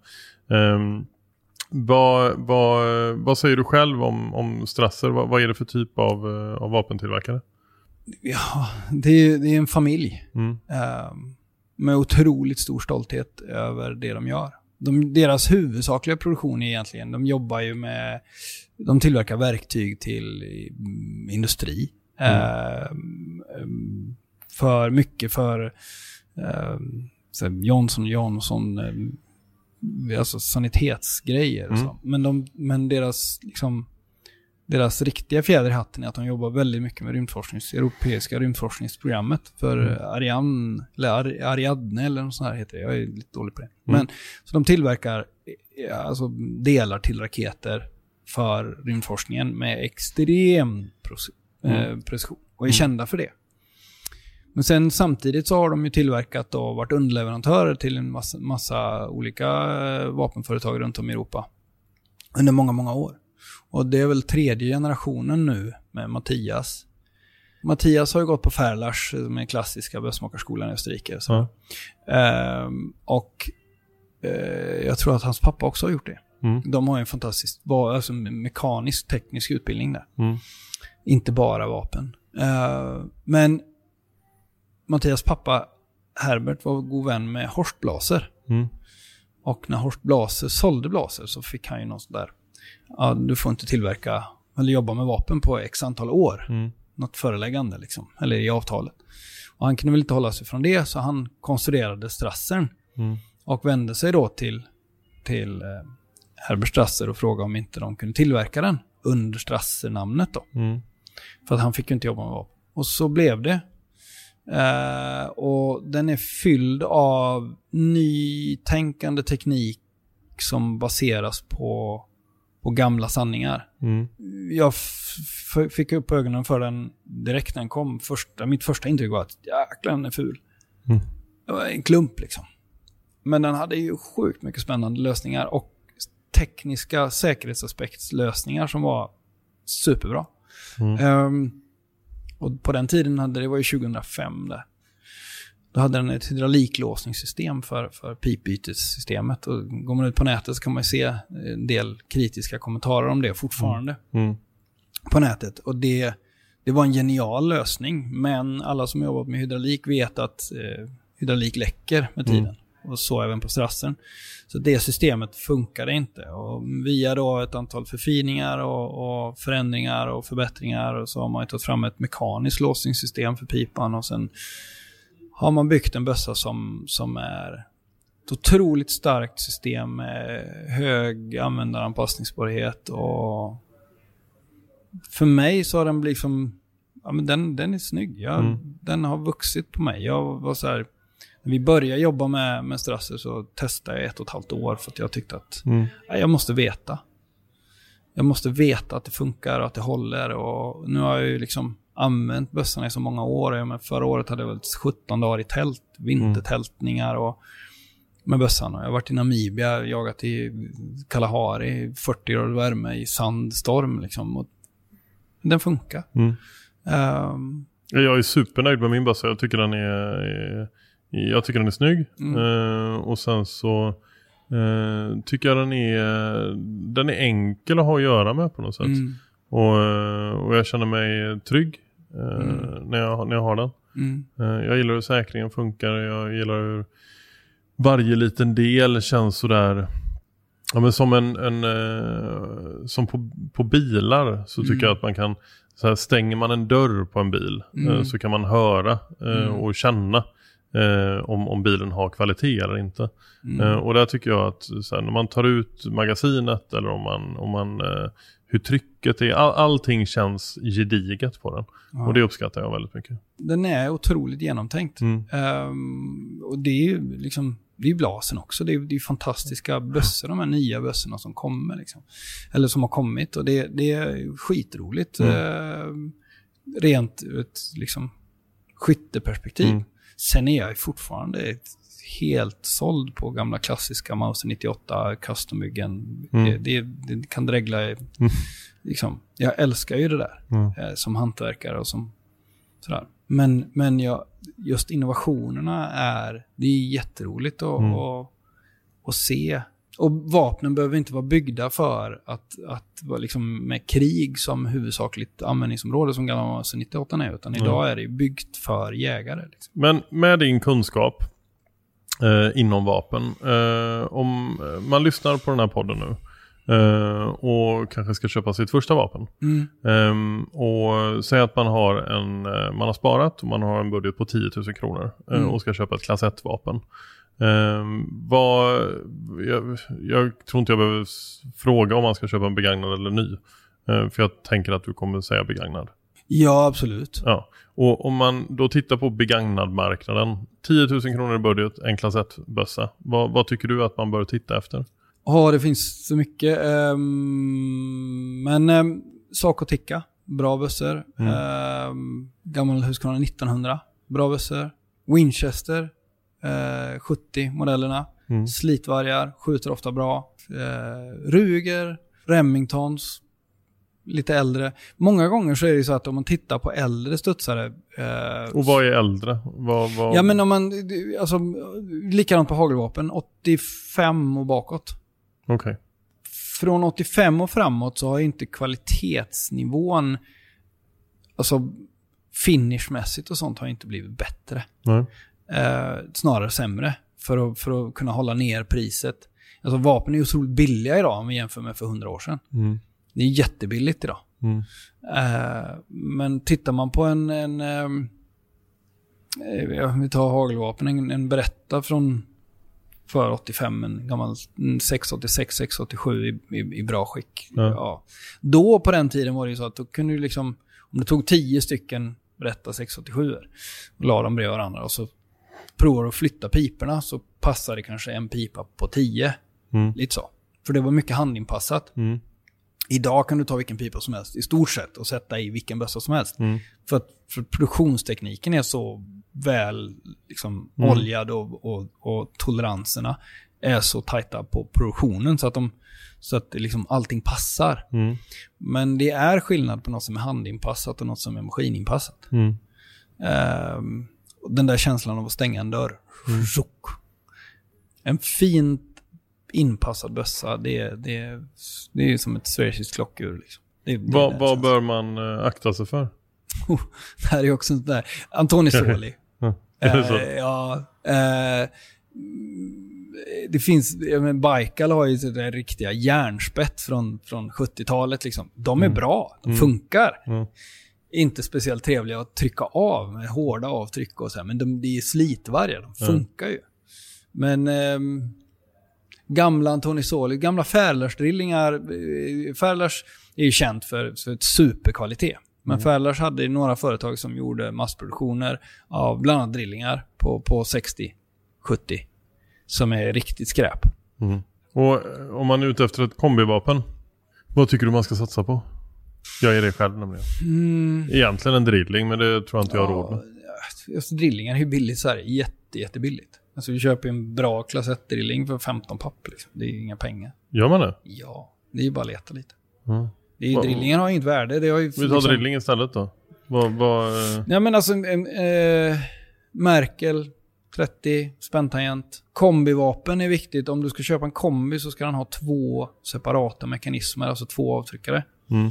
Ehm, vad, vad, vad säger du själv om, om Strasser? Vad, vad är det för typ av, eh, av vapentillverkare? ja det, är, det är en familj. Mm. eh, med otroligt stor stolthet över det de gör. De, deras huvudsakliga produktion är egentligen, de jobbar ju med, de tillverkar verktyg till mm, industri. Eh, mm, för mycket för eh, Johnson Johnson, eh, alltså sanitetsgrejer. och Så. Men, de, men deras, liksom, deras riktiga fjäder i hatten är att de jobbar väldigt mycket med rymdforsknings, europeiska rymdforskningsprogrammet för Ariane, eller Ar Ariadne eller något sånt här heter det. Jag är lite dålig på det. Men, så de tillverkar eh, alltså, delar till raketer för rymdforskningen med extrem eh, precision och är kända för det. Men sen samtidigt så har de ju tillverkat och varit underleverantörer till en massa, massa olika eh, vapenföretag runt om i Europa under många, många år. Och det är väl tredje generationen nu med Mattias. Mattias har ju gått på Ferlars, som är klassiska bössmakarskolan i Österrike. Så. Ja. Ehm, och eh, jag tror att hans pappa också har gjort det. Mm. De har ju en fantastisk alltså, mekanisk teknisk utbildning där. Mm. Inte bara vapen. Eh, men Mattias pappa Herbert var god vän med Horst Blaser. Mm. Och när Horst Blaser sålde Blaser så fick han ju något sånt där, ja du får inte tillverka eller jobba med vapen på x antal år. Mm. Något föreläggande liksom, eller i avtalet. Och han kunde väl inte hålla sig från det så han konstruerade Strassern. Mm. Och vände sig då till, till eh, Herbert Strasser och frågade om inte de kunde tillverka den under Strasser-namnet då. Mm. För att han fick ju inte jobba med vapen. Och så blev det. Eh, och den är fylld av nytänkande teknik som baseras på, på gamla sanningar. Mm. Jag fick upp ögonen för den direkt när den kom. Första, mitt första intryck var att jäklar den är ful. Mm. Det var en klump liksom. Men den hade ju sjukt mycket spännande lösningar och tekniska säkerhetsaspektslösningar som var superbra. Mm. Ehm, och på den tiden hade det var ju 2005 där. Då hade den ett hydrauliklåsningssystem för, för pipbytessystemet. Och går man ut på nätet så kan man se en del kritiska kommentarer om det fortfarande Mm. på nätet. Och det, det var en genial lösning, men alla som jobbat med hydraulik vet att eh, hydraulik läcker med tiden. Och så även på strassen. Så det systemet funkade inte. Och via då ett antal förfiningar och, och förändringar och förbättringar och så har man ju tagit fram ett mekaniskt låsningssystem för pipan och sen har man byggt en bössa som, som är ett otroligt starkt system med hög användaranpassningsbarhet och för mig så har den blivit som, ja men den, den är snygg. Jag, Mm. Den har vuxit på mig. Jag var så här, när vi började jobba med, med Strasser så testade jag ett och ett halvt år för att jag tyckte att Mm. nej, jag måste veta. Jag måste veta att det funkar och att det håller och nu har jag ju liksom använt bössorna i så många år. Jag men förra året hade jag väl 17 dagar i tält, vintertältningar och med bössan. Och Jag har varit i Namibia, jagat i Kalahari, 40 grader värme i sandstorm liksom. Och den funkar. Mm. Ehm, Jag är supernöjd med min bössa. Jag tycker den är, är jag tycker den är snygg. Mm. Eh, och sen så eh, tycker jag den är, den är enkel att ha att göra med på något sätt. mm, Och, eh, och jag känner mig trygg eh, när, jag, när jag har den. mm, jag gillar hur säkringen funkar. Jag gillar hur varje liten del känns sådär Ja, men som en, en som på, på bilar så tycker Mm. jag att man kan så här, stänger man en dörr på en bil Mm. så kan man höra eh, Mm. och känna eh, om, om bilen har kvalitet eller inte. mm. Eh, och där tycker jag att här, när man tar ut magasinet eller om man, om man eh, hur trycket är, all, allting känns gediget på den. Ja. Och det uppskattar jag väldigt mycket. Den är otroligt genomtänkt. Mm. Ehm, och det är ju liksom, det är blasen också. Det är, det är fantastiska bössor, de här nya bössorna som kommer. Liksom. Eller som har kommit och det, det är skitroligt. Mm. Ehm, rent ett liksom, skytteperspektiv. Mm. Sen är jag fortfarande helt såld på gamla klassiska Mauser 98 custombyggen. Mm. Det, det, det kan dregla, liksom. Jag älskar ju det där Mm. eh, som hantverkare och som sådär. Men, men jag, just innovationerna är, det är jätteroligt att, Mm. att, att se. Och vapnen behöver inte vara byggda för att, att vara liksom med krig som huvudsakligt användningsområde som gamla Mauser 98 är, utan Mm. idag är det byggt för jägare. Liksom. Men med din kunskap eh, inom vapen, eh, om man lyssnar på den här podden nu eh, och kanske ska köpa sitt första vapen. Ehm, och säg att man har en, eh, man har sparat och man har en budget på 10 000 kronor eh, Mm. och ska köpa ett klass 1-vapen. Ehm, vad, jag, jag tror inte jag behöver fråga om man ska köpa en begagnad eller ny. Eh, för jag tänker att du kommer säga begagnad. Ja, absolut. Ja, och om man då tittar på begagnadmarknaden. 10 000 kronor i budget, en klass 1-bössa. Vad, vad tycker du att man bör titta efter? Ja, det finns så mycket. ehm, men um, Sak och Ticka, bra bössor. Um, gammal Husqvarna 1900, bra bössor. Winchester, eh, 70-modellerna. Mm. Slitvargar, skjuter ofta bra. Eh, Ruger, Remingtons, lite äldre. Många gånger så är det så att om man tittar på äldre studsare. Eh, Och vad är äldre? Vad, vad... Ja men om man, alltså likadant på hagelvapen, 85 och bakåt. Okej. Från 85 och framåt så har inte kvalitetsnivån, alltså finishmässigt och sånt har inte blivit bättre. Nej. Eh, snarare sämre för att, för att kunna hålla ner priset. Alltså vapen är ju otroligt billiga idag om vi jämför med för 100 år sedan. Mm. Det är jättebilligt idag. Mm. Eh, men tittar man på en, en ehm, eh, vi tar hagelvapen, en, en berätta från för 85, en gammal en 686, 687 i, i, i bra skick. Ja. Ja. Då på den tiden var det ju så att då kunde du liksom, om du tog 10 stycken berätta 687 och la dem bredvid varandra och så provar att flytta piporna så passar det kanske en pipa på 10. Mm. Lite så. För det var mycket handinpassat. Mm. Idag kan du ta vilken pipa som helst i stort sett och sätta i vilken bössa som helst. Mm. För att för produktionstekniken är så väl liksom, Mm. oljad och, och, och toleranserna är så tajta på produktionen så att, de, så att liksom, allting passar. Mm. Men det är skillnad på något som är handinpassat och något som är maskininpassat. Mm. Den där känslan av att stänga en dörr. Mm. En fint inpassad bössa, det, det, det är som ett schweiziskt klockur. Liksom. Det, det Vad, känslan. bör man eh, akta sig för? Det här är också sånt där. Antoni <laughs> Soli. Ja. Det? Eh, ja. Eh, mm, det finns, men Baikal har ju sådär riktiga järnspett från, från 70-talet. Liksom. De är bra, de funkar. Mm. Inte speciellt trevliga att trycka av med hårda avtryck och så här, men de, det är slitvargar, de funkar ju. Men ehm, gamla Antoni Soli, gamla Färlers-drillingar, eh, Färlers är ju känt för, för ett superkvalitet. Men Färlers hade ju några företag som gjorde massproduktioner av bland annat drillingar på, på 60, 70 som är riktigt skräp. Och eh, om man är ute efter ett kombivapen, vad tycker du man ska satsa på? Jag är det själv nämligen. Egentligen en drilling, men det tror jag inte jag har råd med. Just drillingar är ju billigt så här, jätte, jättebilligt. Alltså vi köper en bra klass 1-drilling för 15 papp liksom. Det är ju inga pengar. Gör man det? Ja, det är ju bara att leta lite. Mm. Det är, ju- drillingen har ju inget värde. Det har ju Vi tar liksom- drilling istället då. Vad, vad, eh, Ja men alltså, eh, Merkel, 30, späntangent. Kombivapen är viktigt. Om du ska köpa en kombi så ska den ha två separata mekanismer, alltså två avtryckare. Mm.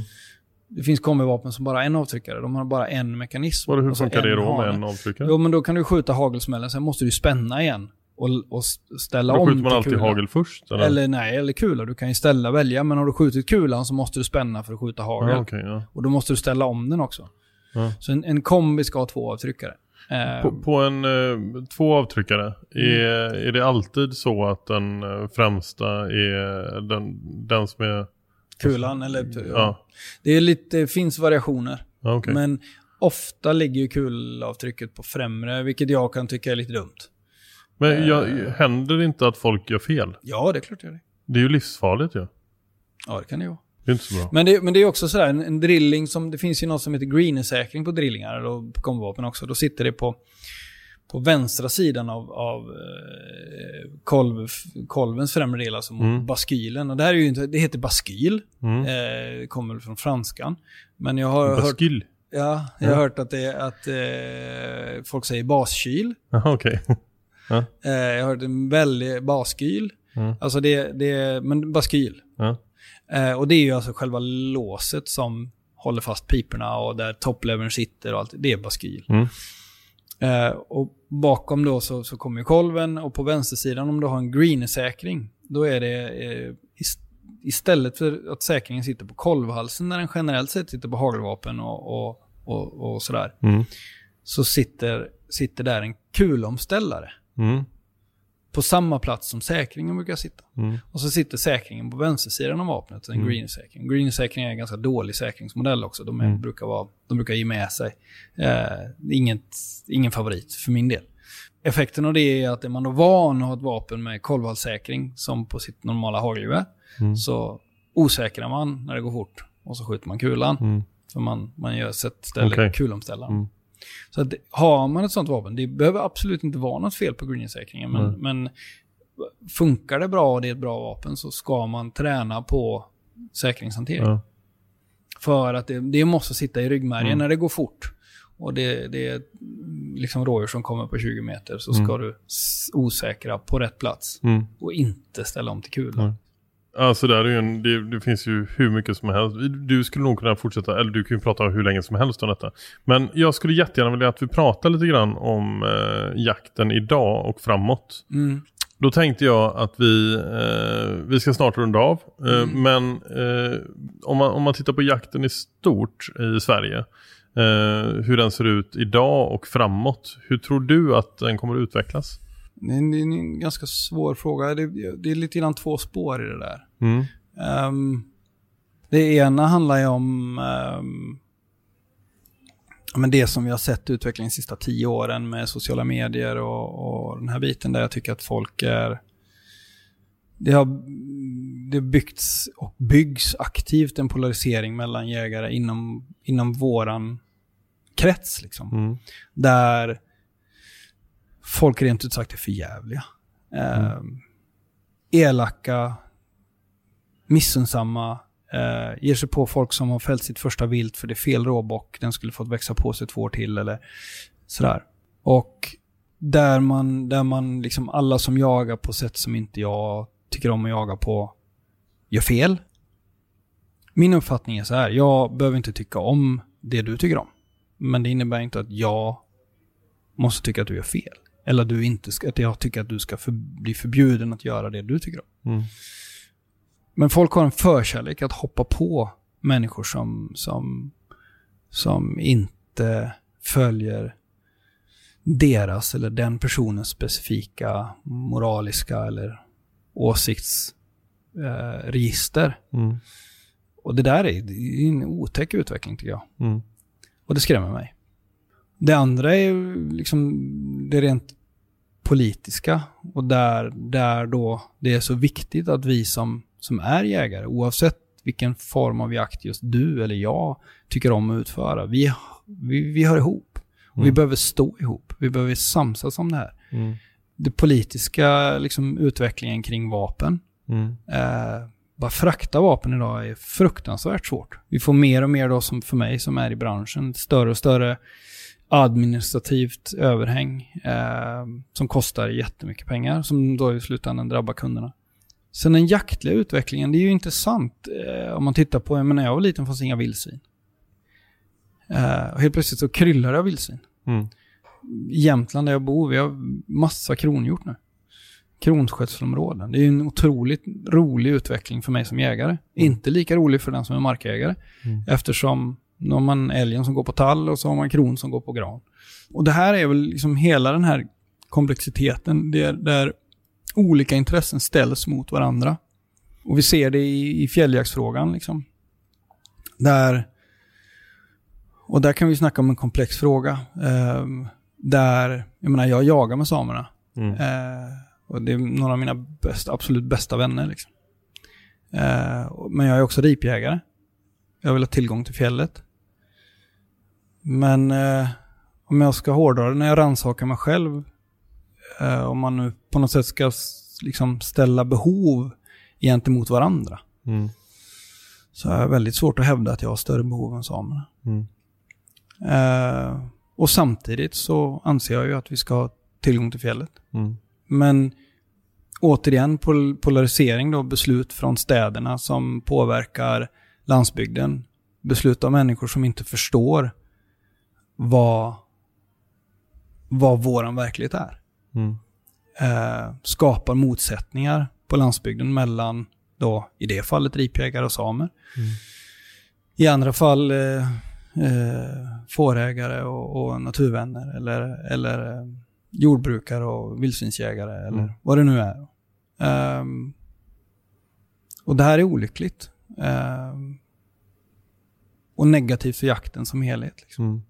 Det finns kombivapen som bara har en avtryckare. De har bara en mekanism. vad, hur och så funkar det då med en avtryckare? Jo, men då kan du skjuta hagelsmällen, sen måste du spänna igen. Och, och ställa Då om skjuter man till alltid kulan. hagel först? Eller? Eller nej, eller kula. Du kan ju ställa välja, men har du skjutit kulan så måste du spänna för att skjuta hagel. ja, okej, ja. Och då måste du ställa om den också. Ja. Så en, en kombi ska ha två avtryckare. Eh, På, på en eh, två avtryckare, är, Mm. är det alltid så att den eh, främsta är den, den som är... kulan eller... Ja, Det är lite, finns variationer. ja okej. Men ofta ligger ju kulavtrycket på främre, vilket jag kan tycka är lite dumt. Men jag, Eh. händer det inte att folk gör fel? Ja, det är klart det är det. Det är ju livsfarligt ju. Ja, det kan det ju vara. Det är inte så bra. Men det, men det är också sådär, en, en drilling som, det finns ju något som heter greenersäkring på drillingar och på komvapen också. Då sitter det på, på vänstra sidan av, av eh, kolv, kolvens främre del, alltså mot Mm. baskylen. Och det här är ju inte, det heter baskyl, Mm. eh, kommer från franskan. Men jag har hört, Baskyl. ja, jag har Ja. hört att, det, att eh, folk säger baskyl. Jaha, okej. <laughs> Eh, jag har hört en väldig baskyl. Mm. Alltså det, det, men baskyl. Ja. Eh, och det är ju alltså själva låset som håller fast piporna och där topplevern sitter och allt. Det är baskyl. Mm. Eh, och bakom då så, så kommer kolven och på vänstersidan om du har en greener-säkring, då är det eh, ist- istället för att säkringen sitter på kolvhalsen när den generellt sett sitter på hagelvapen och, och, och, och sådär, Mm. så sitter, sitter där en kulomställare Mm. På samma plats som säkringen brukar sitta. Mm. Och så sitter säkringen på vänstersidan av vapnet, en Mm. green-säkring. Green-säkring är en ganska dålig säkringsmodell också. De, är, Mm. brukar, vara, de brukar ge med sig. Eh, inget, ingen favorit för min del. Effekten av det är att är man då van att ha ett vapen med kolvhalssäkring som på sitt normala hagelgevär, Mm. så osäkrar man när det går fort och så skjuter man kulan. Mm. För man, man gör sätt ställer Okej. kulomställaren. Så att, har man ett sånt vapen, det behöver absolut inte vara något fel på greensäkringen, men, Mm. men funkar det bra och det är ett bra vapen så ska man träna på säkringshantering. Ja. För att det, det måste sitta i ryggmärgen Mm. när det går fort. Och det, det är liksom rådjur som kommer på 20 meter så ska Mm. du osäkra på rätt plats Mm. och inte ställa om till kulan. Alltså där är en, det, det finns ju hur mycket som helst. Du skulle nog kunna fortsätta, eller du kan ju prata hur länge som helst om detta. Men jag skulle jättegärna vilja att vi pratar lite grann om eh, jakten idag och framåt. Mm. Då tänkte jag att vi, eh, vi ska snart runda av. Eh, Mm. Men eh, om, man, om man tittar på jakten i stort i Sverige. Eh, hur den ser ut idag och framåt. Hur tror du att den kommer att utvecklas? Det är en, det är en ganska svår fråga. Det, det är lite grann två spår i det där. Mm. Ehm, det ena handlar ju om ja, men det som vi har sett utvecklingen de sista tio åren med sociala medier och, och den här biten där jag tycker att folk är... Det har det byggts och byggs aktivt en polarisering mellan jägare inom, inom våran krets. Liksom Mm. där folk rent ut sagt är för jävliga. Eh, elaka, missunnsamma, eh, ger sig på folk som har fällt sitt första vilt för det är fel råbock, den skulle fått växa på sig två år till eller sådär. Och där man, där man liksom alla som jagar på sätt som inte jag tycker om att jaga på gör fel. Min uppfattning är så här, jag behöver inte tycka om det du tycker om. Men det innebär inte att jag måste tycka att du gör fel. Eller att, du inte ska, att jag tycker att du ska för, bli förbjuden att göra det du tycker om. Mm. Men folk har en förkärlek att hoppa på människor som, som, som inte följer deras eller den personens specifika moraliska eller åsiktsregister. Eh. Mm. och det där är, det är en otäck utveckling tycker jag. Mm. Och det skrämmer mig. Det andra är liksom det rent politiska och där, där då det är så viktigt att vi som, som är jägare, oavsett vilken form av jakt just du eller jag tycker om att utföra, vi, vi, vi hör ihop. Och vi Mm. behöver stå ihop. Vi behöver samsas om det här. Mm. Det politiska liksom, utvecklingen kring vapen, Mm. Eh, bara frakta vapen idag är fruktansvärt svårt. Vi får mer och mer då som för mig som är i branschen, större och större administrativt överhäng eh, som kostar jättemycket pengar som då i slutändan drabbar kunderna. Sen den jaktliga utvecklingen, det är ju intressant eh, om man tittar på, jag menar jag var liten fanns inga vildsvin. Eh, och helt plötsligt så kryllar det av vildsvin. Mm. I Jämtland där jag bor, vi har massa kronhjort nu. Kronskötselområden. Det är ju en otroligt rolig utveckling för mig som jägare. Inte lika rolig för den som är markägare. Mm. Eftersom nu har man älgen som går på tall och så har man kron som går på gran. Och det här är väl liksom hela den här komplexiteten där, där olika intressen ställs mot varandra. Och vi ser det i, i fjälljaktsfrågan liksom. Där, och där kan vi snacka om en komplex fråga. Ehm, där, jag menar jag jagar med samerna. Mm. Eh, och det är några av mina bästa, absolut bästa vänner. Liksom. Eh, men jag är också ripjägare. Jag vill ha tillgång till fjället. Men eh, om jag ska hårdra det, när jag rannsakar mig själv, eh, om man nu på något sätt ska liksom ställa behov gentemot varandra, Mm. så är det väldigt svårt att hävda att jag har större behov än samerna. Mm. Eh, och samtidigt så anser jag ju att vi ska ha tillgång till fjället. Mm. Men återigen pol polarisering då, beslut från städerna som påverkar landsbygden. Beslut av människor som inte förstår vad, vad våran verklighet är. Mm. Eh, skapar motsättningar på landsbygden mellan då, i det fallet ripjägare och samer. I andra fall eh, eh, fårägare och, och naturvänner eller, eller eh, jordbrukare och vildsvinsjägare eller Mm. vad det nu är. Ehm, och det här är olyckligt. Ehm, och negativt för jakten som helhet. Liksom. Mm.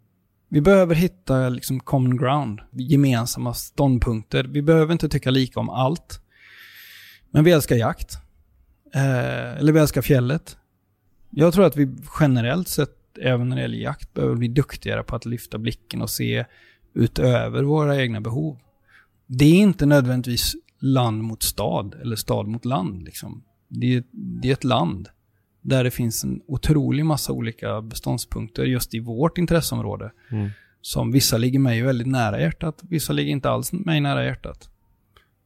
Vi behöver hitta liksom common ground, gemensamma ståndpunkter. Vi behöver inte tycka lika om allt. Men vi älskar jakt. Eh, eller vi älskar fjället. Jag tror att vi generellt sett, även när det gäller jakt, behöver bli duktigare på att lyfta blicken och se utöver våra egna behov. Det är inte nödvändigtvis land mot stad eller stad mot land. Liksom. Det, är, det är ett land där det finns en otrolig massa olika beståndspunkter just i vårt intresseområde. Mm. Som vissa ligger mig väldigt nära hjärtat, vissa ligger inte alls mig nära hjärtat.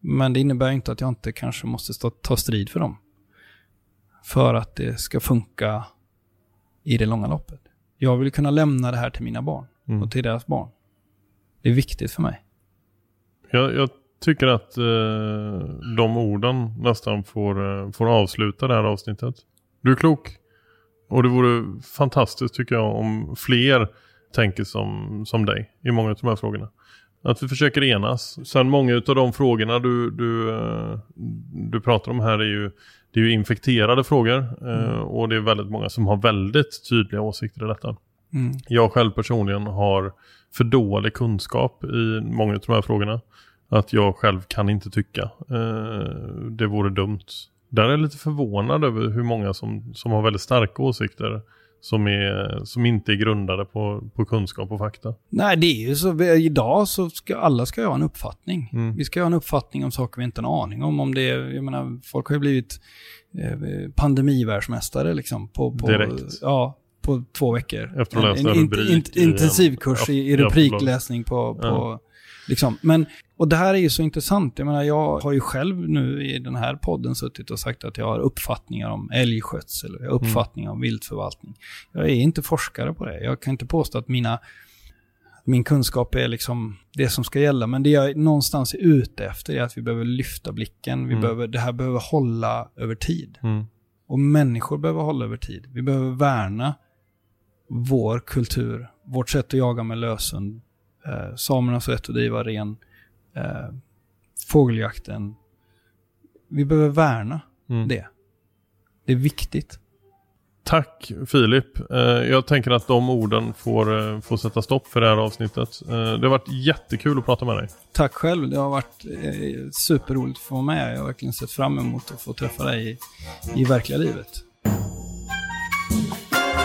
Men det innebär inte att jag inte kanske måste stå, ta strid för dem. För att det ska funka i det långa loppet. Jag vill kunna lämna det här till mina barn Mm. och till deras barn. Det är viktigt för mig. Jag, jag tycker att eh, de orden nästan får, eh, får avsluta det här avsnittet. Du är klok. Och det vore fantastiskt tycker jag om fler tänker som, som dig i många av de här frågorna. Att vi försöker enas. Sen många av de frågorna du, du, eh, du pratar om här är ju, det är ju infekterade frågor. eh, Och det är väldigt många som har väldigt tydliga åsikter i detta. Mm. Jag själv personligen har för dålig kunskap i många av de här frågorna. Att jag själv kan inte tycka. Eh, det vore dumt. Där är jag lite förvånad över hur många som, som har väldigt starka åsikter. Som, är, som inte är grundade på, på kunskap och fakta. Nej, det är ju så. Idag så ska alla ska ha en uppfattning. Mm. Vi ska ha en uppfattning om saker vi inte har en aning om. om det jag menar, folk har ju blivit eh, pandemivärldsmästare liksom. På, på, Direkt. Ja, på två veckor. Efter att ha läst en, en en, i en- intensivkurs i, i Ja, rubrikläsning på, på Ja. Liksom. Men, och det här är ju så intressant. Jag menar, jag har ju själv nu i den här podden suttit och sagt att jag har uppfattningar om älgskötsel, jag har Mm. uppfattningar om viltförvaltning. Jag är inte forskare på det. Jag kan inte påstå att mina min kunskap är liksom det som ska gälla. Men det jag någonstans är ute efter är att vi behöver lyfta blicken. Vi Mm. behöver, det här behöver hålla över tid. Mm. Och människor behöver hålla över tid. Vi behöver värna vår kultur, vårt sätt att jaga med lösen, eh, samernas rätt att driva ren, eh, fågeljakten. Vi behöver värna Mm. det. Det är viktigt. Tack Filip. Eh, jag tänker att de orden får, eh, får sätta stopp för det här avsnittet. Eh, det har varit jättekul att prata med dig. Tack själv. Det har varit superroligt att få vara med. Jag har verkligen sett fram emot att få träffa dig i, i verkliga livet.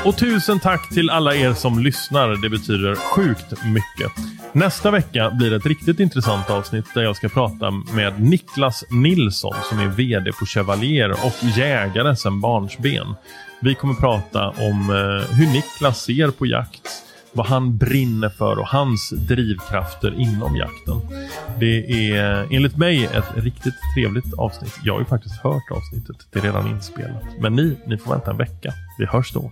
Och tusen tack till alla er som lyssnar. Det betyder sjukt mycket. Nästa vecka blir det ett riktigt intressant avsnitt där jag ska prata med Niklas Nilsson som är VD på Chevalier och jägare sedan barnsben. Vi kommer prata om eh, hur Niklas ser på jakt, vad han brinner för och hans drivkrafter inom jakten. Det är eh, enligt mig ett riktigt trevligt avsnitt. Jag har ju faktiskt hört avsnittet. Det är redan inspelat. Men ni, ni får vänta en vecka. Vi hörs då.